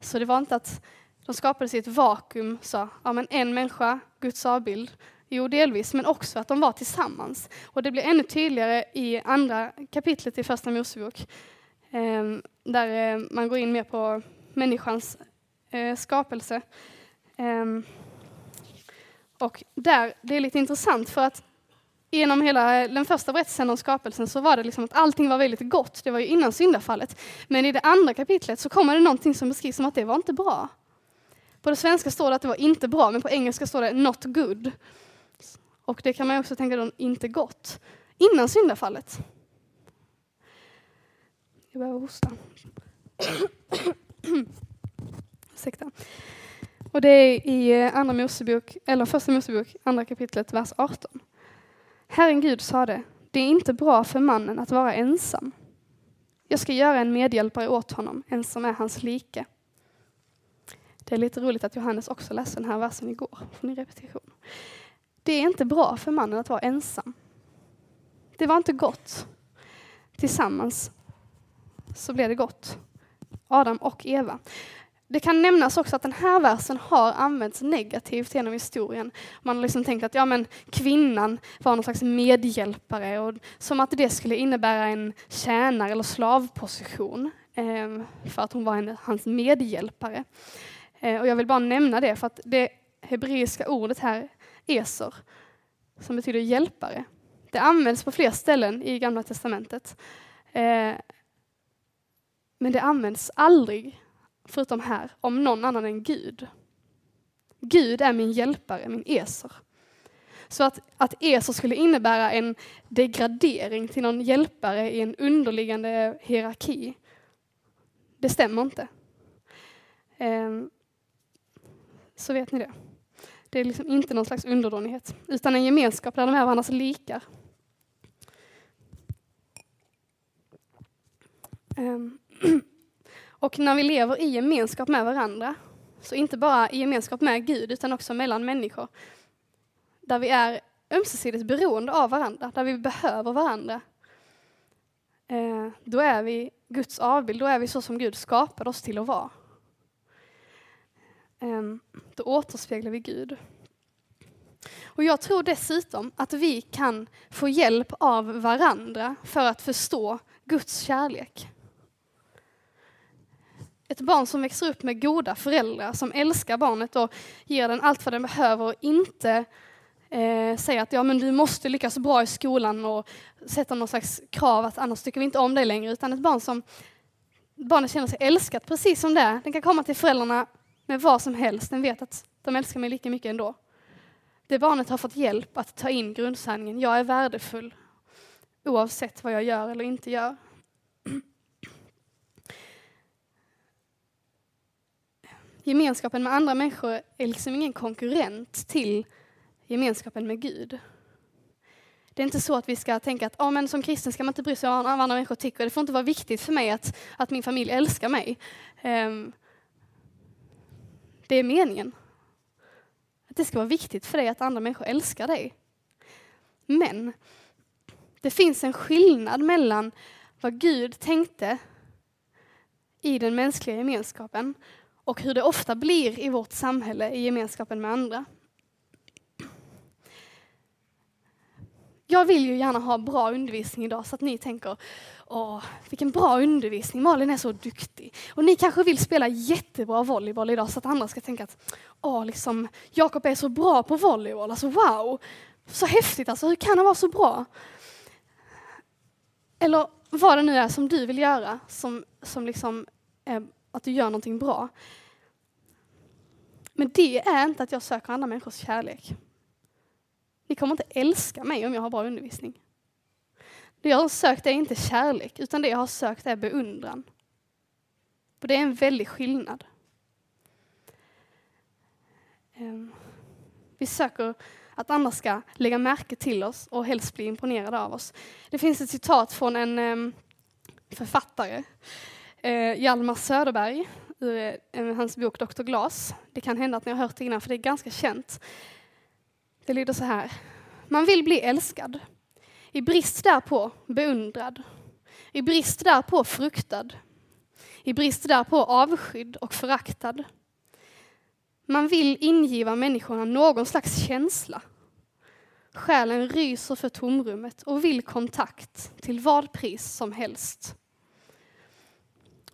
B: Så det var inte att de skapades i ett vakuum, sa ja, men en människa, Guds avbild. Jo, delvis, men också att de var tillsammans. Och det blir ännu tydligare i andra kapitlet i Första Mosebok, ehm, där eh, man går in mer på människans eh, skapelse. Ehm, och där, det är lite intressant för att genom hela den första berättelsen om skapelsen så var det liksom att allting var väldigt gott. Det var ju innan syndafallet. Men i det andra kapitlet så kommer det någonting som beskrivs som att det var inte bra. På det svenska står det att det var inte bra, men på engelska står det not good. Och det kan man också tänka då, inte gott. Innan syndafallet. Jag behöver hosta. Ursäkta. Och det är i eh, Andra Mosebok, eller Första Mosebok, andra kapitlet, vers 18. Herren Gud sade, det är inte bra för mannen att vara ensam. Jag ska göra en medhjälpare åt honom, en som är hans like. Det är lite roligt att Johannes också läste den här versen igår, från repetition. Det är inte bra för mannen att vara ensam. Det var inte gott. Tillsammans så blev det gott. Adam och Eva. Det kan nämnas också att den här versen har använts negativt genom historien. Man har liksom tänkt att ja, men kvinnan var någon slags medhjälpare, och som att det skulle innebära en tjänare eller slavposition, eh, för att hon var en, hans medhjälpare. Eh, och jag vill bara nämna det, för att det hebreiska ordet här, eser, som betyder hjälpare, det används på fler ställen i Gamla Testamentet. Eh, men det används aldrig förutom här, om någon annan än Gud. Gud är min hjälpare, min eser. Så att, att eser skulle innebära en degradering till någon hjälpare i en underliggande hierarki, det stämmer inte. Ehm, så vet ni det. Det är liksom inte någon slags underdånighet, utan en gemenskap där de är varandras likar. Ehm, Och när vi lever i gemenskap med varandra, så inte bara i gemenskap med Gud utan också mellan människor, där vi är ömsesidigt beroende av varandra, där vi behöver varandra, eh, då är vi Guds avbild, då är vi så som Gud skapade oss till att vara. Ehm, då återspeglar vi Gud. Och jag tror dessutom att vi kan få hjälp av varandra för att förstå Guds kärlek. Ett barn som växer upp med goda föräldrar som älskar barnet och ger den allt vad den behöver och inte eh, säger att ja, men du måste lyckas bra i skolan och sätta någon slags krav att annars tycker vi inte om dig längre. Utan ett barn som barnet känner sig älskat precis som det är. Den kan komma till föräldrarna med vad som helst. Den vet att de älskar mig lika mycket ändå. Det barnet har fått hjälp att ta in grundsanningen, jag är värdefull oavsett vad jag gör eller inte gör. gemenskapen med andra människor är liksom ingen konkurrent till gemenskapen med Gud. Det är inte så att vi ska tänka att oh, men som kristen ska man inte bry sig om vad andra människor tycker. Det får inte vara viktigt för mig att, att min familj älskar mig. Um, det är meningen. Att det ska vara viktigt för dig att andra människor älskar dig. Men det finns en skillnad mellan vad Gud tänkte i den mänskliga gemenskapen och hur det ofta blir i vårt samhälle i gemenskapen med andra. Jag vill ju gärna ha bra undervisning idag så att ni tänker Åh, vilken bra undervisning, Malin är så duktig. Och ni kanske vill spela jättebra volleyboll idag så att andra ska tänka att Åh, liksom, Jakob är så bra på volleyboll, alltså wow! Så häftigt, alltså, hur kan han vara så bra? Eller vad det nu är som du vill göra som, som liksom, eh, att du gör någonting bra. Men det är inte att jag söker andra människors kärlek. Ni kommer inte älska mig om jag har bra undervisning. Det jag har sökt är inte kärlek, utan det jag har sökt är beundran. Och det är en väldig skillnad. Ehm, vi söker att andra ska lägga märke till oss och helst bli imponerade av oss. Det finns ett citat från en ehm, författare Eh, Hjalmar Söderberg, ur eh, hans bok Dr. Glas. Det kan hända att ni har hört det innan, för det är ganska känt. Det lyder så här. Man vill bli älskad. I brist därpå beundrad. I brist därpå fruktad. I brist därpå avskydd och föraktad. Man vill ingiva människorna någon slags känsla. Själen ryser för tomrummet och vill kontakt till vad pris som helst.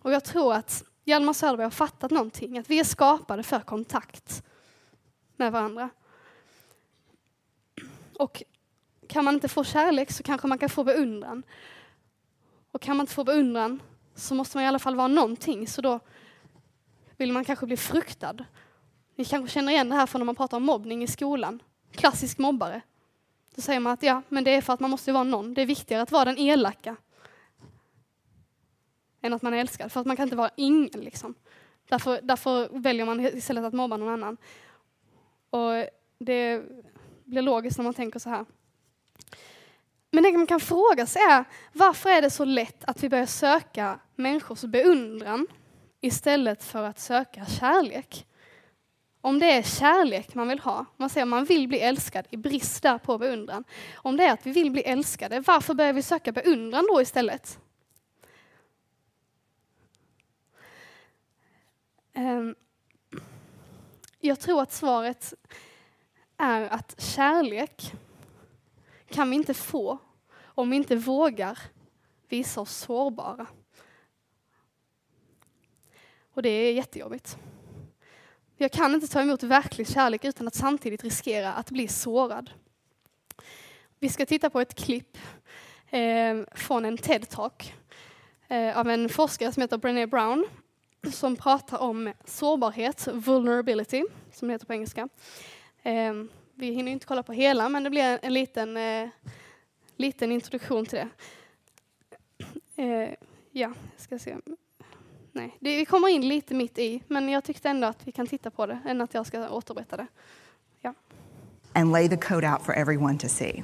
B: Och jag tror att Hjalmar Söderberg har fattat någonting, att vi är skapade för kontakt med varandra. Och kan man inte få kärlek så kanske man kan få beundran. Och kan man inte få beundran så måste man i alla fall vara någonting, så då vill man kanske bli fruktad. Ni kanske känner igen det här från när man pratar om mobbning i skolan. Klassisk mobbare. Då säger man att ja, men det är för att man måste vara någon. Det är viktigare att vara den elaka än att man är älskad. För att man kan inte vara ingen liksom. Därför, därför väljer man istället att mobba någon annan. Och det blir logiskt när man tänker så här. Men det man kan fråga sig är varför är det så lätt att vi börjar söka människors beundran istället för att söka kärlek? Om det är kärlek man vill ha, man säger man vill bli älskad i brist där på beundran. Om det är att vi vill bli älskade, varför börjar vi söka beundran då istället? Ehm, jag tror att svaret är att kärlek kan vi inte få om vi inte vågar visa oss sårbara. Och det är jättejobbigt. Jag kan inte ta emot verklig kärlek utan att samtidigt riskera att bli sårad. Vi ska titta på ett klipp ehm, från en TED-talk eh, av en forskare som heter Brené Brown som pratar om sårbarhet, vulnerability, som det heter på engelska. Ehm, vi hinner inte kolla på hela, men det blir en liten, eh, liten introduktion till det. Ehm, ja, ska se. Nej, det, vi kommer in lite mitt i, men jag tyckte ändå att vi kan titta på det, än att jag ska återberätta det. Ja.
D: And lay the code out for everyone to see.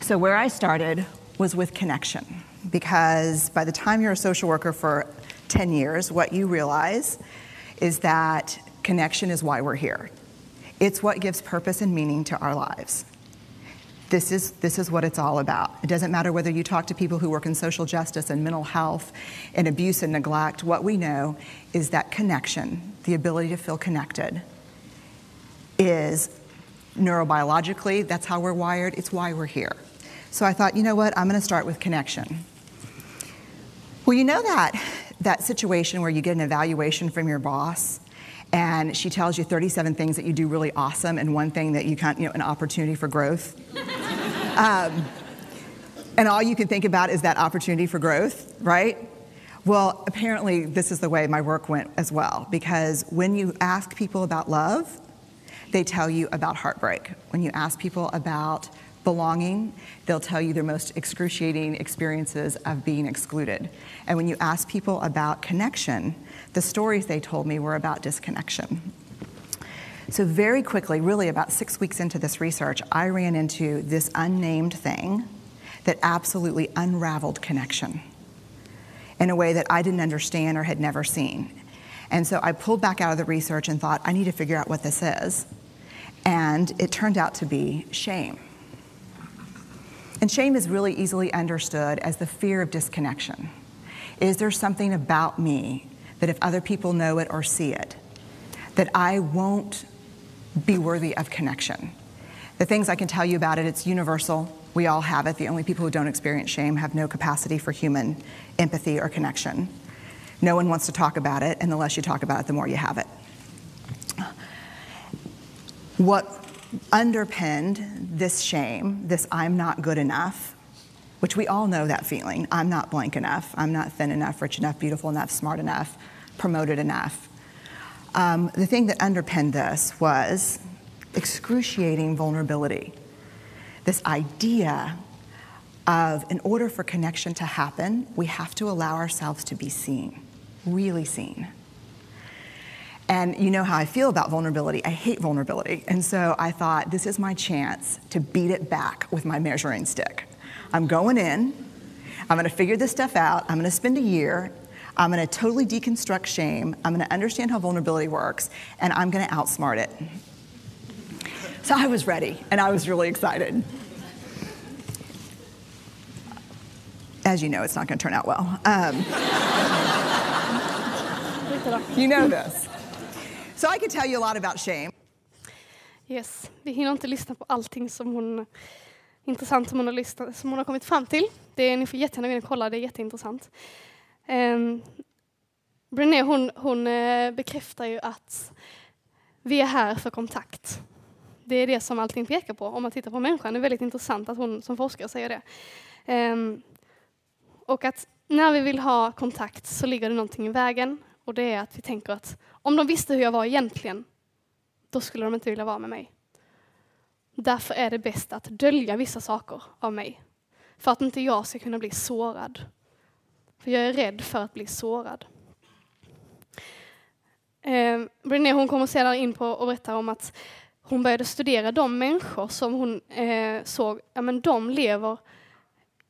D: So where I started was with connection, because by the time you're a social worker for 10 years, what you realize is that connection is why we're here. It's what gives purpose and meaning to our lives. This is, this is what it's all about. It doesn't matter whether you talk to people who work in social justice and mental health and abuse and neglect. What we know is that connection, the ability to feel connected, is neurobiologically, that's how we're wired, it's why we're here. So I thought, you know what, I'm going to start with connection. Well, you know that that situation where you get an evaluation from your boss and she tells you 37 things that you do really awesome and one thing that you can't, you know, an opportunity for growth. um, and all you can think about is that opportunity for growth, right? Well, apparently, this is the way my work went as well, because when you ask people about love, they tell you about heartbreak. When you ask people about belonging. They'll tell you their most excruciating experiences of being excluded. And when you ask people about connection, the stories they told me were about disconnection. So, very quickly, really about six weeks into this research, I ran into this unnamed thing that absolutely unraveled connection in a way that I didn't understand or had never seen. And so I pulled back out of the research and thought, I need to figure out what this is. And it turned out to be shame. And shame is really easily understood as the fear of disconnection. Is there something about me that if other people know it or see it, that I won't be worthy of connection? The things I can tell you about it, it's universal. We all have it. The only people who don't experience shame have no capacity for human empathy or connection. No one wants to talk about it, and the less you talk about it, the more you have it. What underpinned this shame, this I'm not good enough, which we all know that feeling. I'm not blank enough. I'm not thin enough, rich enough, beautiful enough, smart enough, promoted enough. Um, the thing that underpinned this was excruciating vulnerability. This idea of in order for connection to happen, we have to allow ourselves to be seen, really seen. And you know how I feel about vulnerability. I hate vulnerability. And so I thought, this is my chance to beat it back with my measuring stick. I'm going in, I'm gonna figure this stuff out, I'm gonna spend a year, I'm gonna totally deconstruct shame, I'm gonna understand how vulnerability works, and I'm gonna outsmart it. So I was ready, and I was really excited. As you know, it's not gonna turn out well. Um, you know this. So I could tell you a lot about
B: shame. Yes, vi hinner inte lyssna på allting som hon intressant som hon har, lyssnat, som hon har kommit fram till. Det är, ni får jättegärna gå in och kolla, det är jätteintressant. Um, Brené hon, hon eh, bekräftar ju att vi är här för kontakt. Det är det som allting pekar på om man tittar på människan. Det är väldigt intressant att hon som forskare säger det. Um, och att när vi vill ha kontakt så ligger det någonting i vägen. Och det är att vi tänker att om de visste hur jag var egentligen, då skulle de inte vilja vara med mig. Därför är det bäst att dölja vissa saker av mig, för att inte jag ska kunna bli sårad. För jag är rädd för att bli sårad. Eh, Brené hon kommer sedan in på och berättar om att hon började studera de människor som hon eh, såg, ja men de lever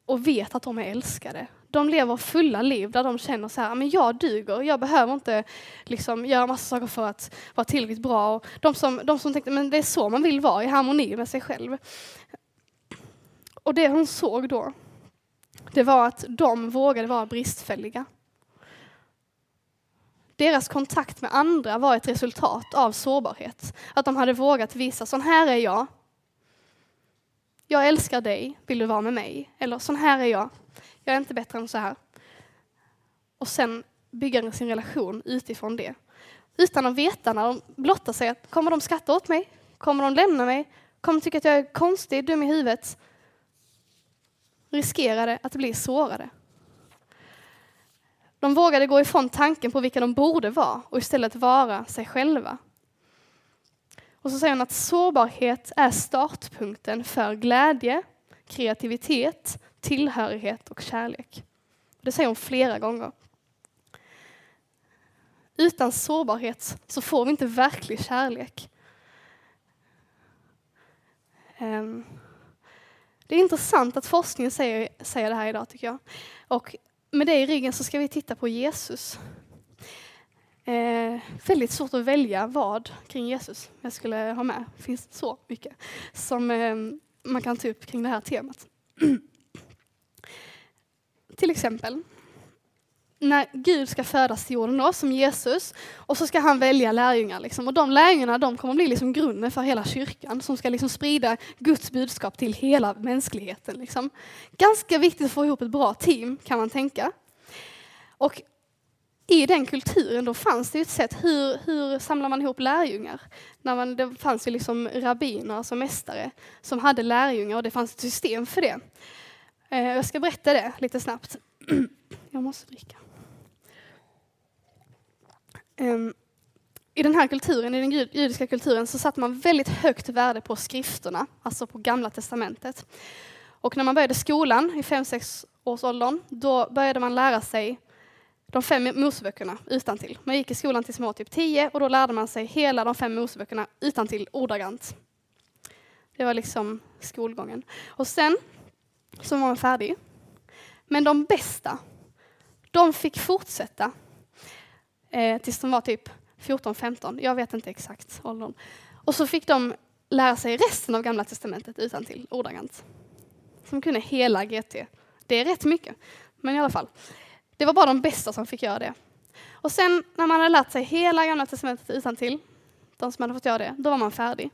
B: och vet att de är älskade de lever fulla liv där de känner så här, ah, men jag duger, jag behöver inte liksom göra massa saker för att vara tillräckligt bra. Och de, som, de som tänkte, men det är så man vill vara, i harmoni med sig själv. Och det hon såg då, det var att de vågade vara bristfälliga. Deras kontakt med andra var ett resultat av sårbarhet. Att de hade vågat visa, sån här är jag. Jag älskar dig, vill du vara med mig? Eller sån här är jag, jag är inte bättre än så här. Och sen bygger sin relation utifrån det. Utan att veta när de blottar sig, kommer de skratta åt mig? Kommer de lämna mig? Kommer de tycka att jag är konstig, dum i huvudet? Riskerade att bli sårade. De vågade gå ifrån tanken på vilka de borde vara och istället vara sig själva. Och så säger hon att sårbarhet är startpunkten för glädje, kreativitet, tillhörighet och kärlek. Det säger hon flera gånger. Utan sårbarhet så får vi inte verklig kärlek. Ehm, det är intressant att forskningen säger, säger det här idag tycker jag. Och med det i ryggen så ska vi titta på Jesus. Eh, väldigt svårt att välja vad kring Jesus jag skulle ha med. Det finns så mycket som eh, man kan ta upp kring det här temat. till exempel. När Gud ska födas till jorden då, som Jesus, och så ska han välja lärjungar. Liksom. Och de lärjungarna de kommer bli liksom grunden för hela kyrkan som ska liksom sprida Guds budskap till hela mänskligheten. Liksom. Ganska viktigt att få ihop ett bra team kan man tänka. Och i den kulturen då fanns det ett sätt, hur, hur samlar man ihop lärjungar? När man, det fanns ju liksom rabbiner, alltså mästare, som hade lärjungar och det fanns ett system för det. Eh, jag ska berätta det lite snabbt. Jag måste dricka. Ehm, I den här kulturen, i den judiska kulturen, så satte man väldigt högt värde på skrifterna, alltså på Gamla Testamentet. Och när man började skolan i 5-6 års åldern, då började man lära sig de fem Moseböckerna utantill. Man gick i skolan tills man var typ 10 och då lärde man sig hela de fem Moseböckerna utantill ordagrant. Det var liksom skolgången. Och sen som var färdig. Men de bästa, de fick fortsätta eh, tills de var typ 14-15, jag vet inte exakt åldern. Och så fick de lära sig resten av Gamla Testamentet utan till ordagrant. Som kunde hela GT. Det är rätt mycket, men i alla fall. Det var bara de bästa som fick göra det. Och sen när man hade lärt sig hela Gamla Testamentet utan till, de som hade fått göra det, då var man färdig.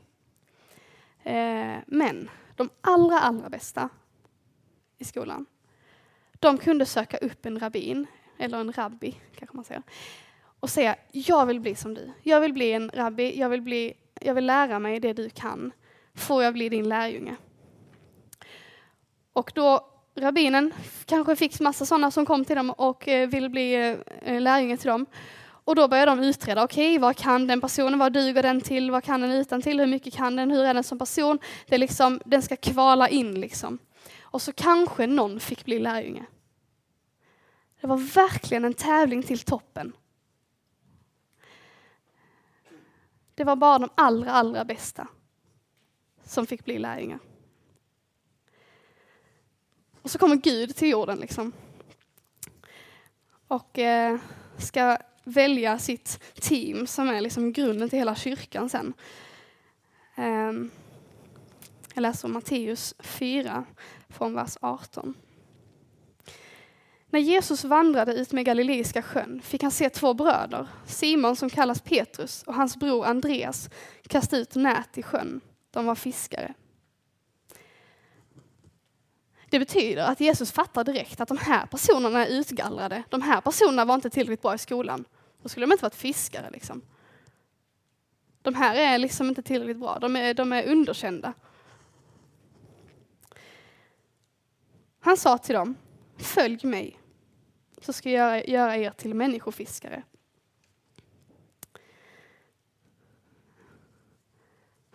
B: Eh, men de allra, allra bästa i skolan. De kunde söka upp en rabbin, eller en rabbi kanske man säger, och säga jag vill bli som du. Jag vill bli en rabbi, jag vill, bli, jag vill lära mig det du kan. Får jag bli din lärjunge? Och då rabbinen kanske fick massa sådana som kom till dem och eh, vill bli eh, lärjunge till dem. Och då började de utreda, okej okay, vad kan den personen, vad duger den till, vad kan den utan till, hur mycket kan den, hur är den som person? Det är liksom, den ska kvala in liksom. Och så kanske någon fick bli lärjunge. Det var verkligen en tävling till toppen. Det var bara de allra, allra bästa som fick bli lärjungar. Och så kommer Gud till jorden liksom. Och eh, ska välja sitt team som är liksom grunden till hela kyrkan sen. Eh, jag läser om Matteus 4, från vers 18. När Jesus vandrade ut med Galileiska sjön fick han se två bröder, Simon som kallas Petrus och hans bror Andreas, kasta ut nät i sjön. De var fiskare. Det betyder att Jesus fattar direkt att de här personerna är utgallrade. De här personerna var inte tillräckligt bra i skolan. Då skulle de inte varit fiskare. Liksom. De här är liksom inte tillräckligt bra. De är, de är underkända. Han sa till dem, följ mig, så ska jag göra er till människofiskare.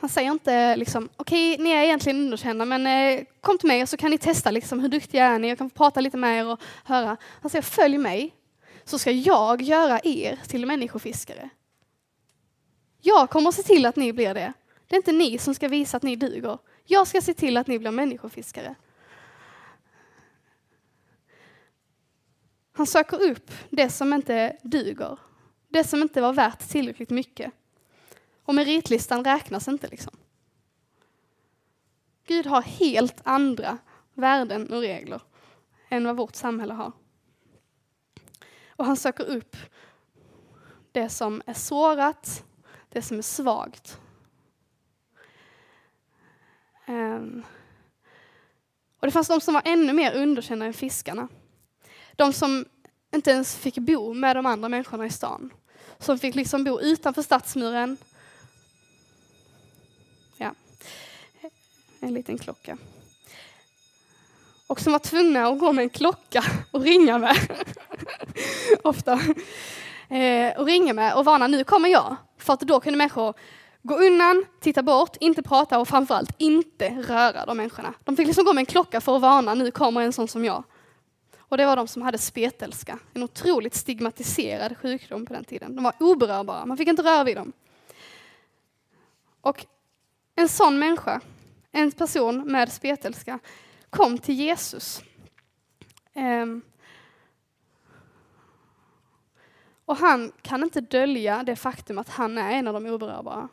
B: Han säger inte liksom, okej, okay, ni är egentligen underkända, men eh, kom till mig så kan ni testa liksom, hur duktiga är ni? Jag kan få prata lite med er och höra. Han säger, följ mig, så ska jag göra er till människofiskare. Jag kommer att se till att ni blir det. Det är inte ni som ska visa att ni duger. Jag ska se till att ni blir människofiskare. Han söker upp det som inte duger, det som inte var värt tillräckligt mycket. Och meritlistan räknas inte liksom. Gud har helt andra värden och regler än vad vårt samhälle har. Och han söker upp det som är sårat, det som är svagt. Ehm. Och det fanns de som var ännu mer underkända än fiskarna. De som inte ens fick bo med de andra människorna i stan. Som fick liksom bo utanför stadsmuren. Ja, en liten klocka. Och som var tvungna att gå med en klocka och ringa med. Ofta. Eh, och ringa med och varna, nu kommer jag. För att då kunde människor gå undan, titta bort, inte prata och framförallt inte röra de människorna. De fick liksom gå med en klocka för att varna, nu kommer en sån som jag. Och det var de som hade spetälska, en otroligt stigmatiserad sjukdom på den tiden. De var oberörbara, man fick inte röra vid dem. Och en sån människa, en person med spetälska, kom till Jesus. Um, och han kan inte dölja det faktum att han är en av de oberörbara.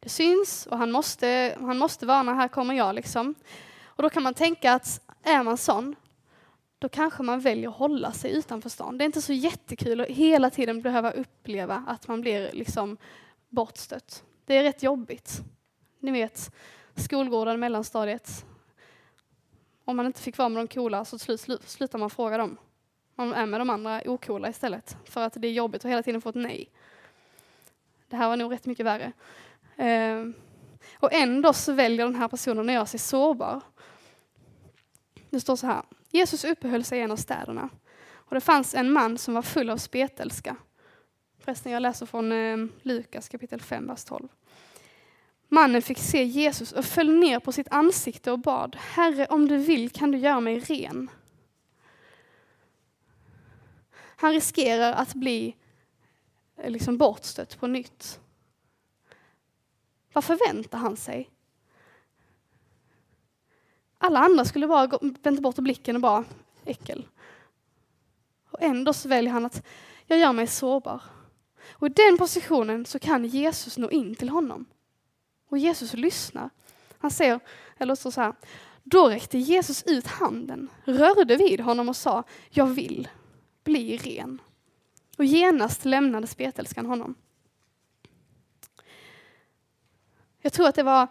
B: Det syns och han måste, han måste varna, här kommer jag liksom. Och då kan man tänka att är man sån då kanske man väljer att hålla sig utanför stan. Det är inte så jättekul att hela tiden behöva uppleva att man blir liksom bortstött. Det är rätt jobbigt. Ni vet, skolgården, mellanstadiet. Om man inte fick vara med de coola så slut, slut, slutar man fråga dem. Man är med de andra okola istället för att det är jobbigt att hela tiden få ett nej. Det här var nog rätt mycket värre. Eh, och ändå så väljer den här personen att göra sig sårbar. Det står så här. Jesus uppehöll sig i en av städerna och det fanns en man som var full av spetälska. Förresten, jag läser från eh, Lukas kapitel 5, vers 12. Mannen fick se Jesus och föll ner på sitt ansikte och bad, Herre, om du vill kan du göra mig ren. Han riskerar att bli eh, liksom bortstött på nytt. Vad förväntar han sig? Alla andra skulle bara vänta bort blicken och bara äckel. Och ändå så väljer han att jag gör mig sårbar. Och i den positionen så kan Jesus nå in till honom. Och Jesus lyssnar. Han säger, eller så, så här, då räckte Jesus ut handen, rörde vid honom och sa, jag vill, bli ren. Och genast lämnade spetälskan honom. Jag tror att det var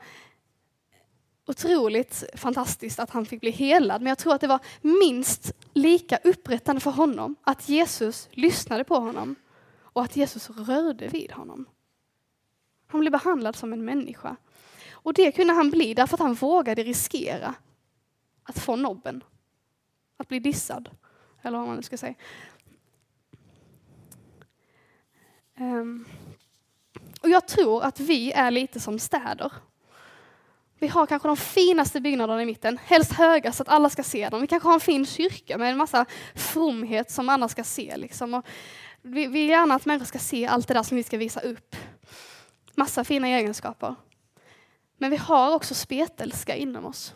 B: otroligt fantastiskt att han fick bli helad, men jag tror att det var minst lika upprättande för honom att Jesus lyssnade på honom och att Jesus rörde vid honom. Han blev behandlad som en människa. Och det kunde han bli därför att han vågade riskera att få nobben. Att bli dissad, eller vad man nu ska säga. Um. Och jag tror att vi är lite som städer. Vi har kanske de finaste byggnaderna i mitten, helst höga så att alla ska se dem. Vi kanske har en fin kyrka med en massa fromhet som andra ska se. Liksom. Och vi vill gärna att människor ska se allt det där som vi ska visa upp. Massa fina egenskaper. Men vi har också spetelska inom oss.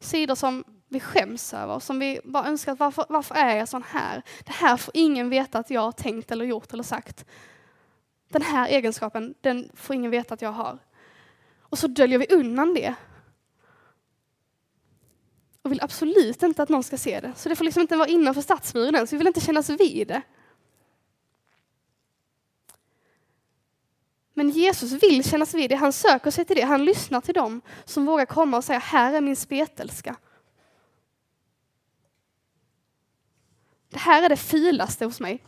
B: Sidor som vi skäms över, som vi bara önskar att varför, varför är jag sån här? Det här får ingen veta att jag har tänkt eller gjort eller sagt. Den här egenskapen, den får ingen veta att jag har. Och så döljer vi undan det. Och vill absolut inte att någon ska se det. Så det får liksom inte vara innanför stadsmuren ens. Vi vill inte kännas vid det. Men Jesus vill kännas vid det, han söker sig till det, han lyssnar till dem som vågar komma och säga, här är min spetelska. Det här är det filaste hos mig.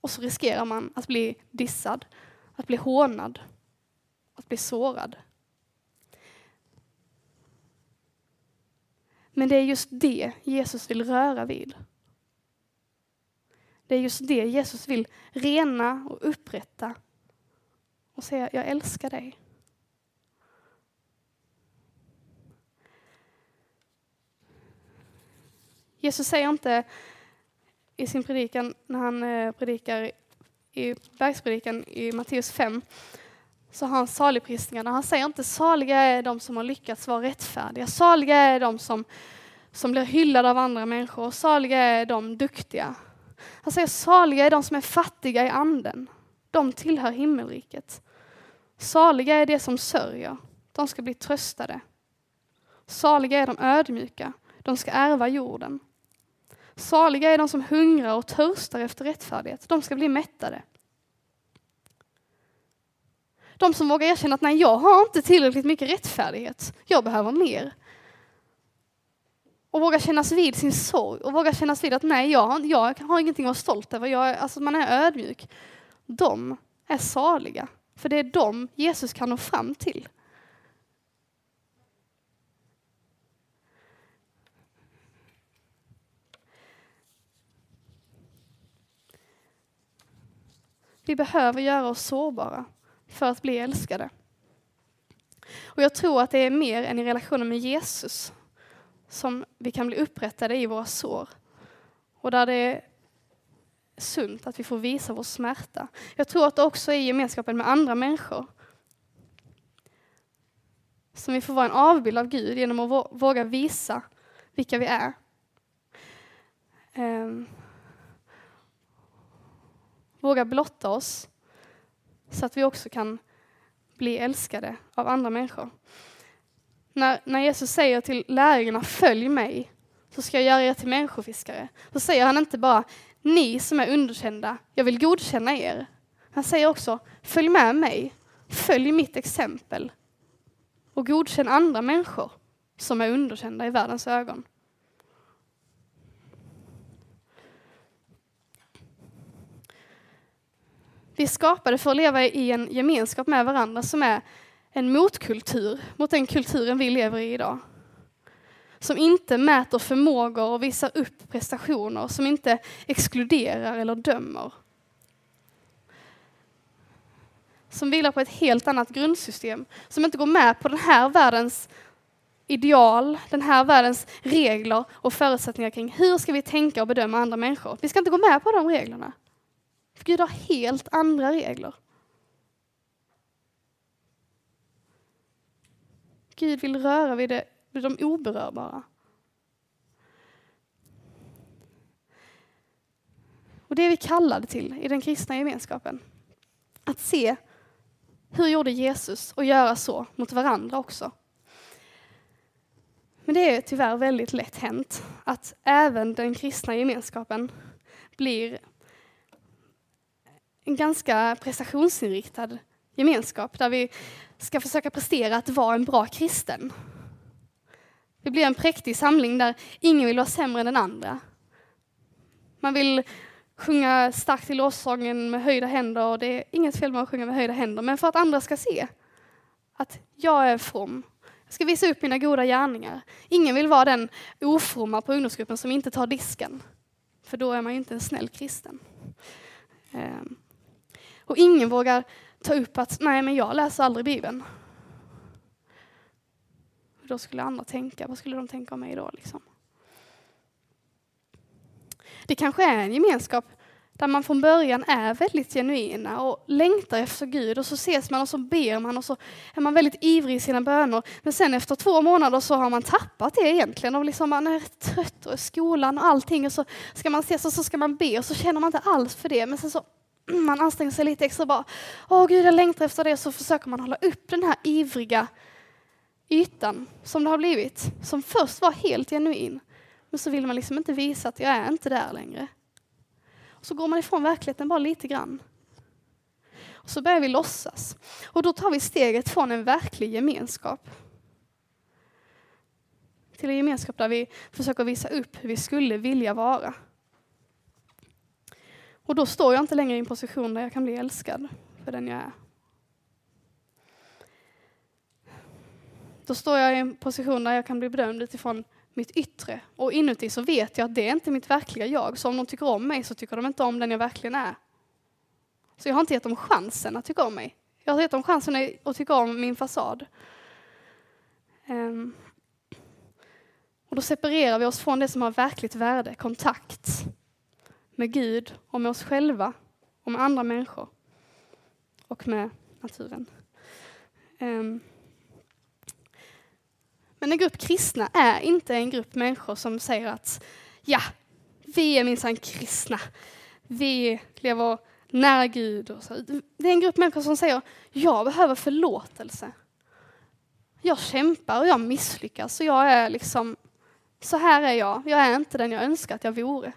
B: Och så riskerar man att bli dissad, att bli hånad, att bli sårad. Men det är just det Jesus vill röra vid. Det är just det Jesus vill rena och upprätta och säga jag älskar dig. Jesus säger inte i sin predikan, när han eh, predikar i bergspredikan i Matteus 5, så har han saligprisningarna. Han säger inte saliga är de som har lyckats vara rättfärdiga. Saliga är de som, som blir hyllade av andra människor. saliga är de duktiga. Han säger saliga är de som är fattiga i anden. De tillhör himmelriket. Saliga är de som sörjer. De ska bli tröstade. Saliga är de ödmjuka. De ska ärva jorden. Saliga är de som hungrar och törstar efter rättfärdighet. De ska bli mättade. De som vågar erkänna att nej, jag har inte tillräckligt mycket rättfärdighet. Jag behöver mer. Och våga kännas vid sin sorg och våga kännas vid att nej, jag har, jag har ingenting att vara stolt över. Jag, alltså man är ödmjuk. De är saliga, för det är dem Jesus kan nå fram till. Vi behöver göra oss sårbara för att bli älskade. Och jag tror att det är mer än i relationen med Jesus som vi kan bli upprättade i våra sår. Och där det är sunt att vi får visa vår smärta. Jag tror att det också är i gemenskapen med andra människor som vi får vara en avbild av Gud genom att våga visa vilka vi är. Ehm. Våga blotta oss så att vi också kan bli älskade av andra människor. När, när Jesus säger till lärjungarna följ mig så ska jag göra er till människofiskare. Så säger han inte bara ni som är underkända, jag vill godkänna er. Han säger också följ med mig, följ mitt exempel och godkänn andra människor som är underkända i världens ögon. Vi är skapade för att leva i en gemenskap med varandra som är en motkultur mot den kulturen vi lever i idag. Som inte mäter förmågor och visar upp prestationer, som inte exkluderar eller dömer. Som vilar på ett helt annat grundsystem, som inte går med på den här världens ideal, den här världens regler och förutsättningar kring hur ska vi tänka och bedöma andra människor. Vi ska inte gå med på de reglerna. För Gud har helt andra regler. Gud vill röra vid, det, vid de oberörbara. Och det är vi kallade till i den kristna gemenskapen. Att se hur gjorde Jesus och göra så mot varandra också. Men det är tyvärr väldigt lätt hänt att även den kristna gemenskapen blir en ganska prestationsinriktad gemenskap där vi ska försöka prestera att vara en bra kristen. Det blir en präktig samling där ingen vill vara sämre än den andra. Man vill sjunga starkt i lovsången med höjda händer och det är inget fel med att sjunga med höjda händer, men för att andra ska se att jag är from. Jag ska visa upp mina goda gärningar. Ingen vill vara den ofromma på ungdomsgruppen som inte tar disken, för då är man ju inte en snäll kristen. Ehm. Och ingen vågar ta upp att nej, men jag läser aldrig Bibeln. Då skulle andra tänka, vad skulle de tänka om mig då? Liksom? Det kanske är en gemenskap där man från början är väldigt genuina och längtar efter Gud och så ses man och så ber man och så är man väldigt ivrig i sina böner. Men sen efter två månader så har man tappat det egentligen och liksom man är trött och i skolan och allting och så ska man ses och så ska man be och så känner man inte alls för det men sen så man anstränger sig lite extra bara, åh gud jag längtar efter det, så försöker man hålla upp den här ivriga ytan som det har blivit, som först var helt genuin. Men så vill man liksom inte visa att jag är inte där längre. så går man ifrån verkligheten bara lite grann. Och så börjar vi låtsas. Och då tar vi steget från en verklig gemenskap till en gemenskap där vi försöker visa upp hur vi skulle vilja vara. Och då står jag inte längre i en position där jag kan bli älskad för den jag är. Då står jag i en position där jag kan bli bedömd utifrån mitt yttre. Och inuti så vet jag att det är inte mitt verkliga jag. Så om de tycker om mig så tycker de inte om den jag verkligen är. Så jag har inte gett dem chansen att tycka om mig. Jag har gett dem chansen att tycka om min fasad. Um. Och då separerar vi oss från det som har verkligt värde, kontakt, med Gud och med oss själva och med andra människor och med naturen. Um. Men en grupp kristna är inte en grupp människor som säger att ja, vi är minsann kristna. Vi lever nära Gud. Och så. Det är en grupp människor som säger jag behöver förlåtelse. Jag kämpar och jag misslyckas och jag är liksom så här är jag. Jag är inte den jag önskar att jag vore.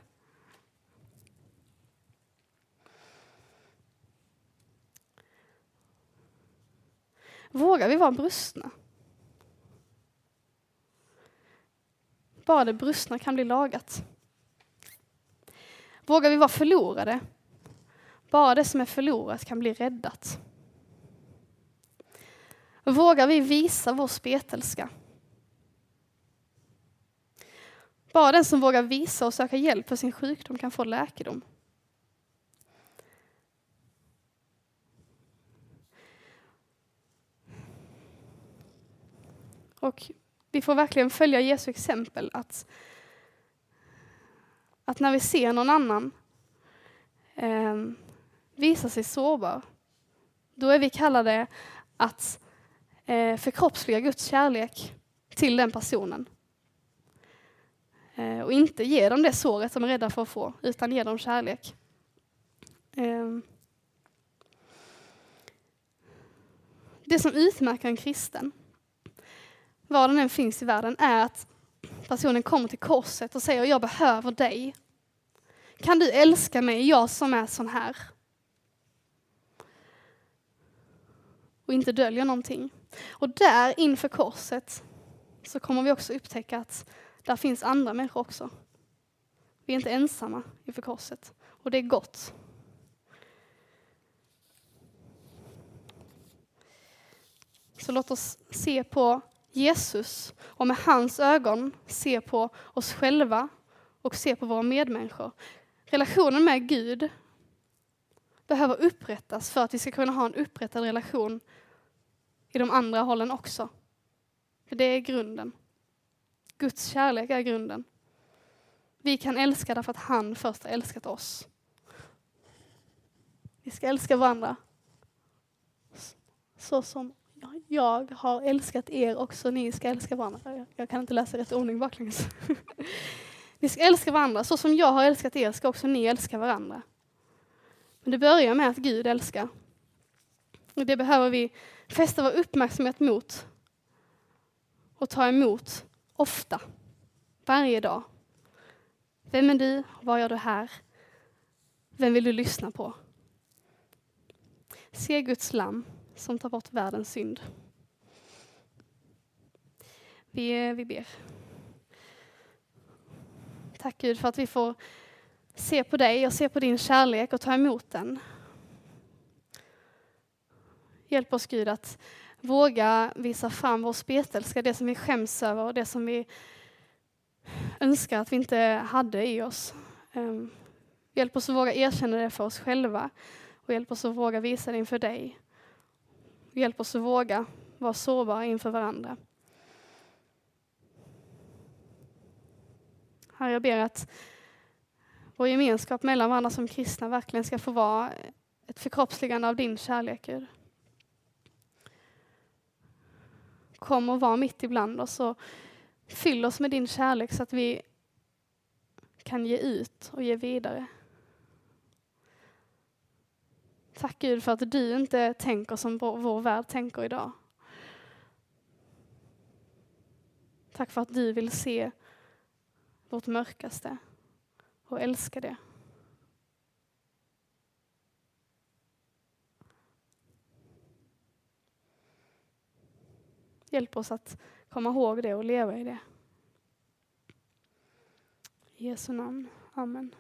B: Vågar vi vara brustna? Bara det brustna kan bli lagat. Vågar vi vara förlorade? Bara det som är förlorat kan bli räddat. Vågar vi visa vår spetelska? Bara den som vågar visa och söka hjälp för sin sjukdom kan få läkedom. Och vi får verkligen följa Jesu exempel att, att när vi ser någon annan eh, visa sig sårbar, då är vi kallade att eh, förkroppsliga Guds kärlek till den personen. Eh, och inte ge dem det såret som de är rädda för att få, utan ge dem kärlek. Eh, det som utmärker en kristen var den än finns i världen, är att personen kommer till korset och säger jag behöver dig. Kan du älska mig, jag som är sån här? Och inte döljer någonting. Och där inför korset så kommer vi också upptäcka att där finns andra människor också. Vi är inte ensamma inför korset och det är gott. Så låt oss se på Jesus och med hans ögon se på oss själva och se på våra medmänniskor. Relationen med Gud behöver upprättas för att vi ska kunna ha en upprättad relation i de andra hållen också. För det är grunden. Guds kärlek är grunden. Vi kan älska därför att han först har älskat oss. Vi ska älska varandra så som jag har älskat er också, ni ska älska varandra. Jag kan inte läsa rätt ordning baklänges. ni ska älska varandra, så som jag har älskat er ska också ni älska varandra. Men det börjar med att Gud älskar. Och det behöver vi fästa vår uppmärksamhet mot och ta emot ofta, varje dag. Vem är du? Vad gör du här? Vem vill du lyssna på? Se Guds lamm som tar bort världens synd. Vi, eh, vi ber. Tack Gud för att vi får se på dig och se på din kärlek och ta emot den. Hjälp oss Gud att våga visa fram vår spetälska, det som vi skäms över och det som vi önskar att vi inte hade i oss. Ehm, hjälp oss att våga erkänna det för oss själva och hjälp oss att våga visa det inför dig. Hjälp oss att våga vara sårbara inför varandra. Herre, jag ber att vår gemenskap mellan varandra som kristna verkligen ska få vara ett förkroppsligande av din kärlek, Gud. Kom och var mitt ibland oss och fyll oss med din kärlek så att vi kan ge ut och ge vidare. Tack Gud för att du inte tänker som vår värld tänker idag. Tack för att du vill se vårt mörkaste och älska det. Hjälp oss att komma ihåg det och leva i det. I Jesu namn. Amen.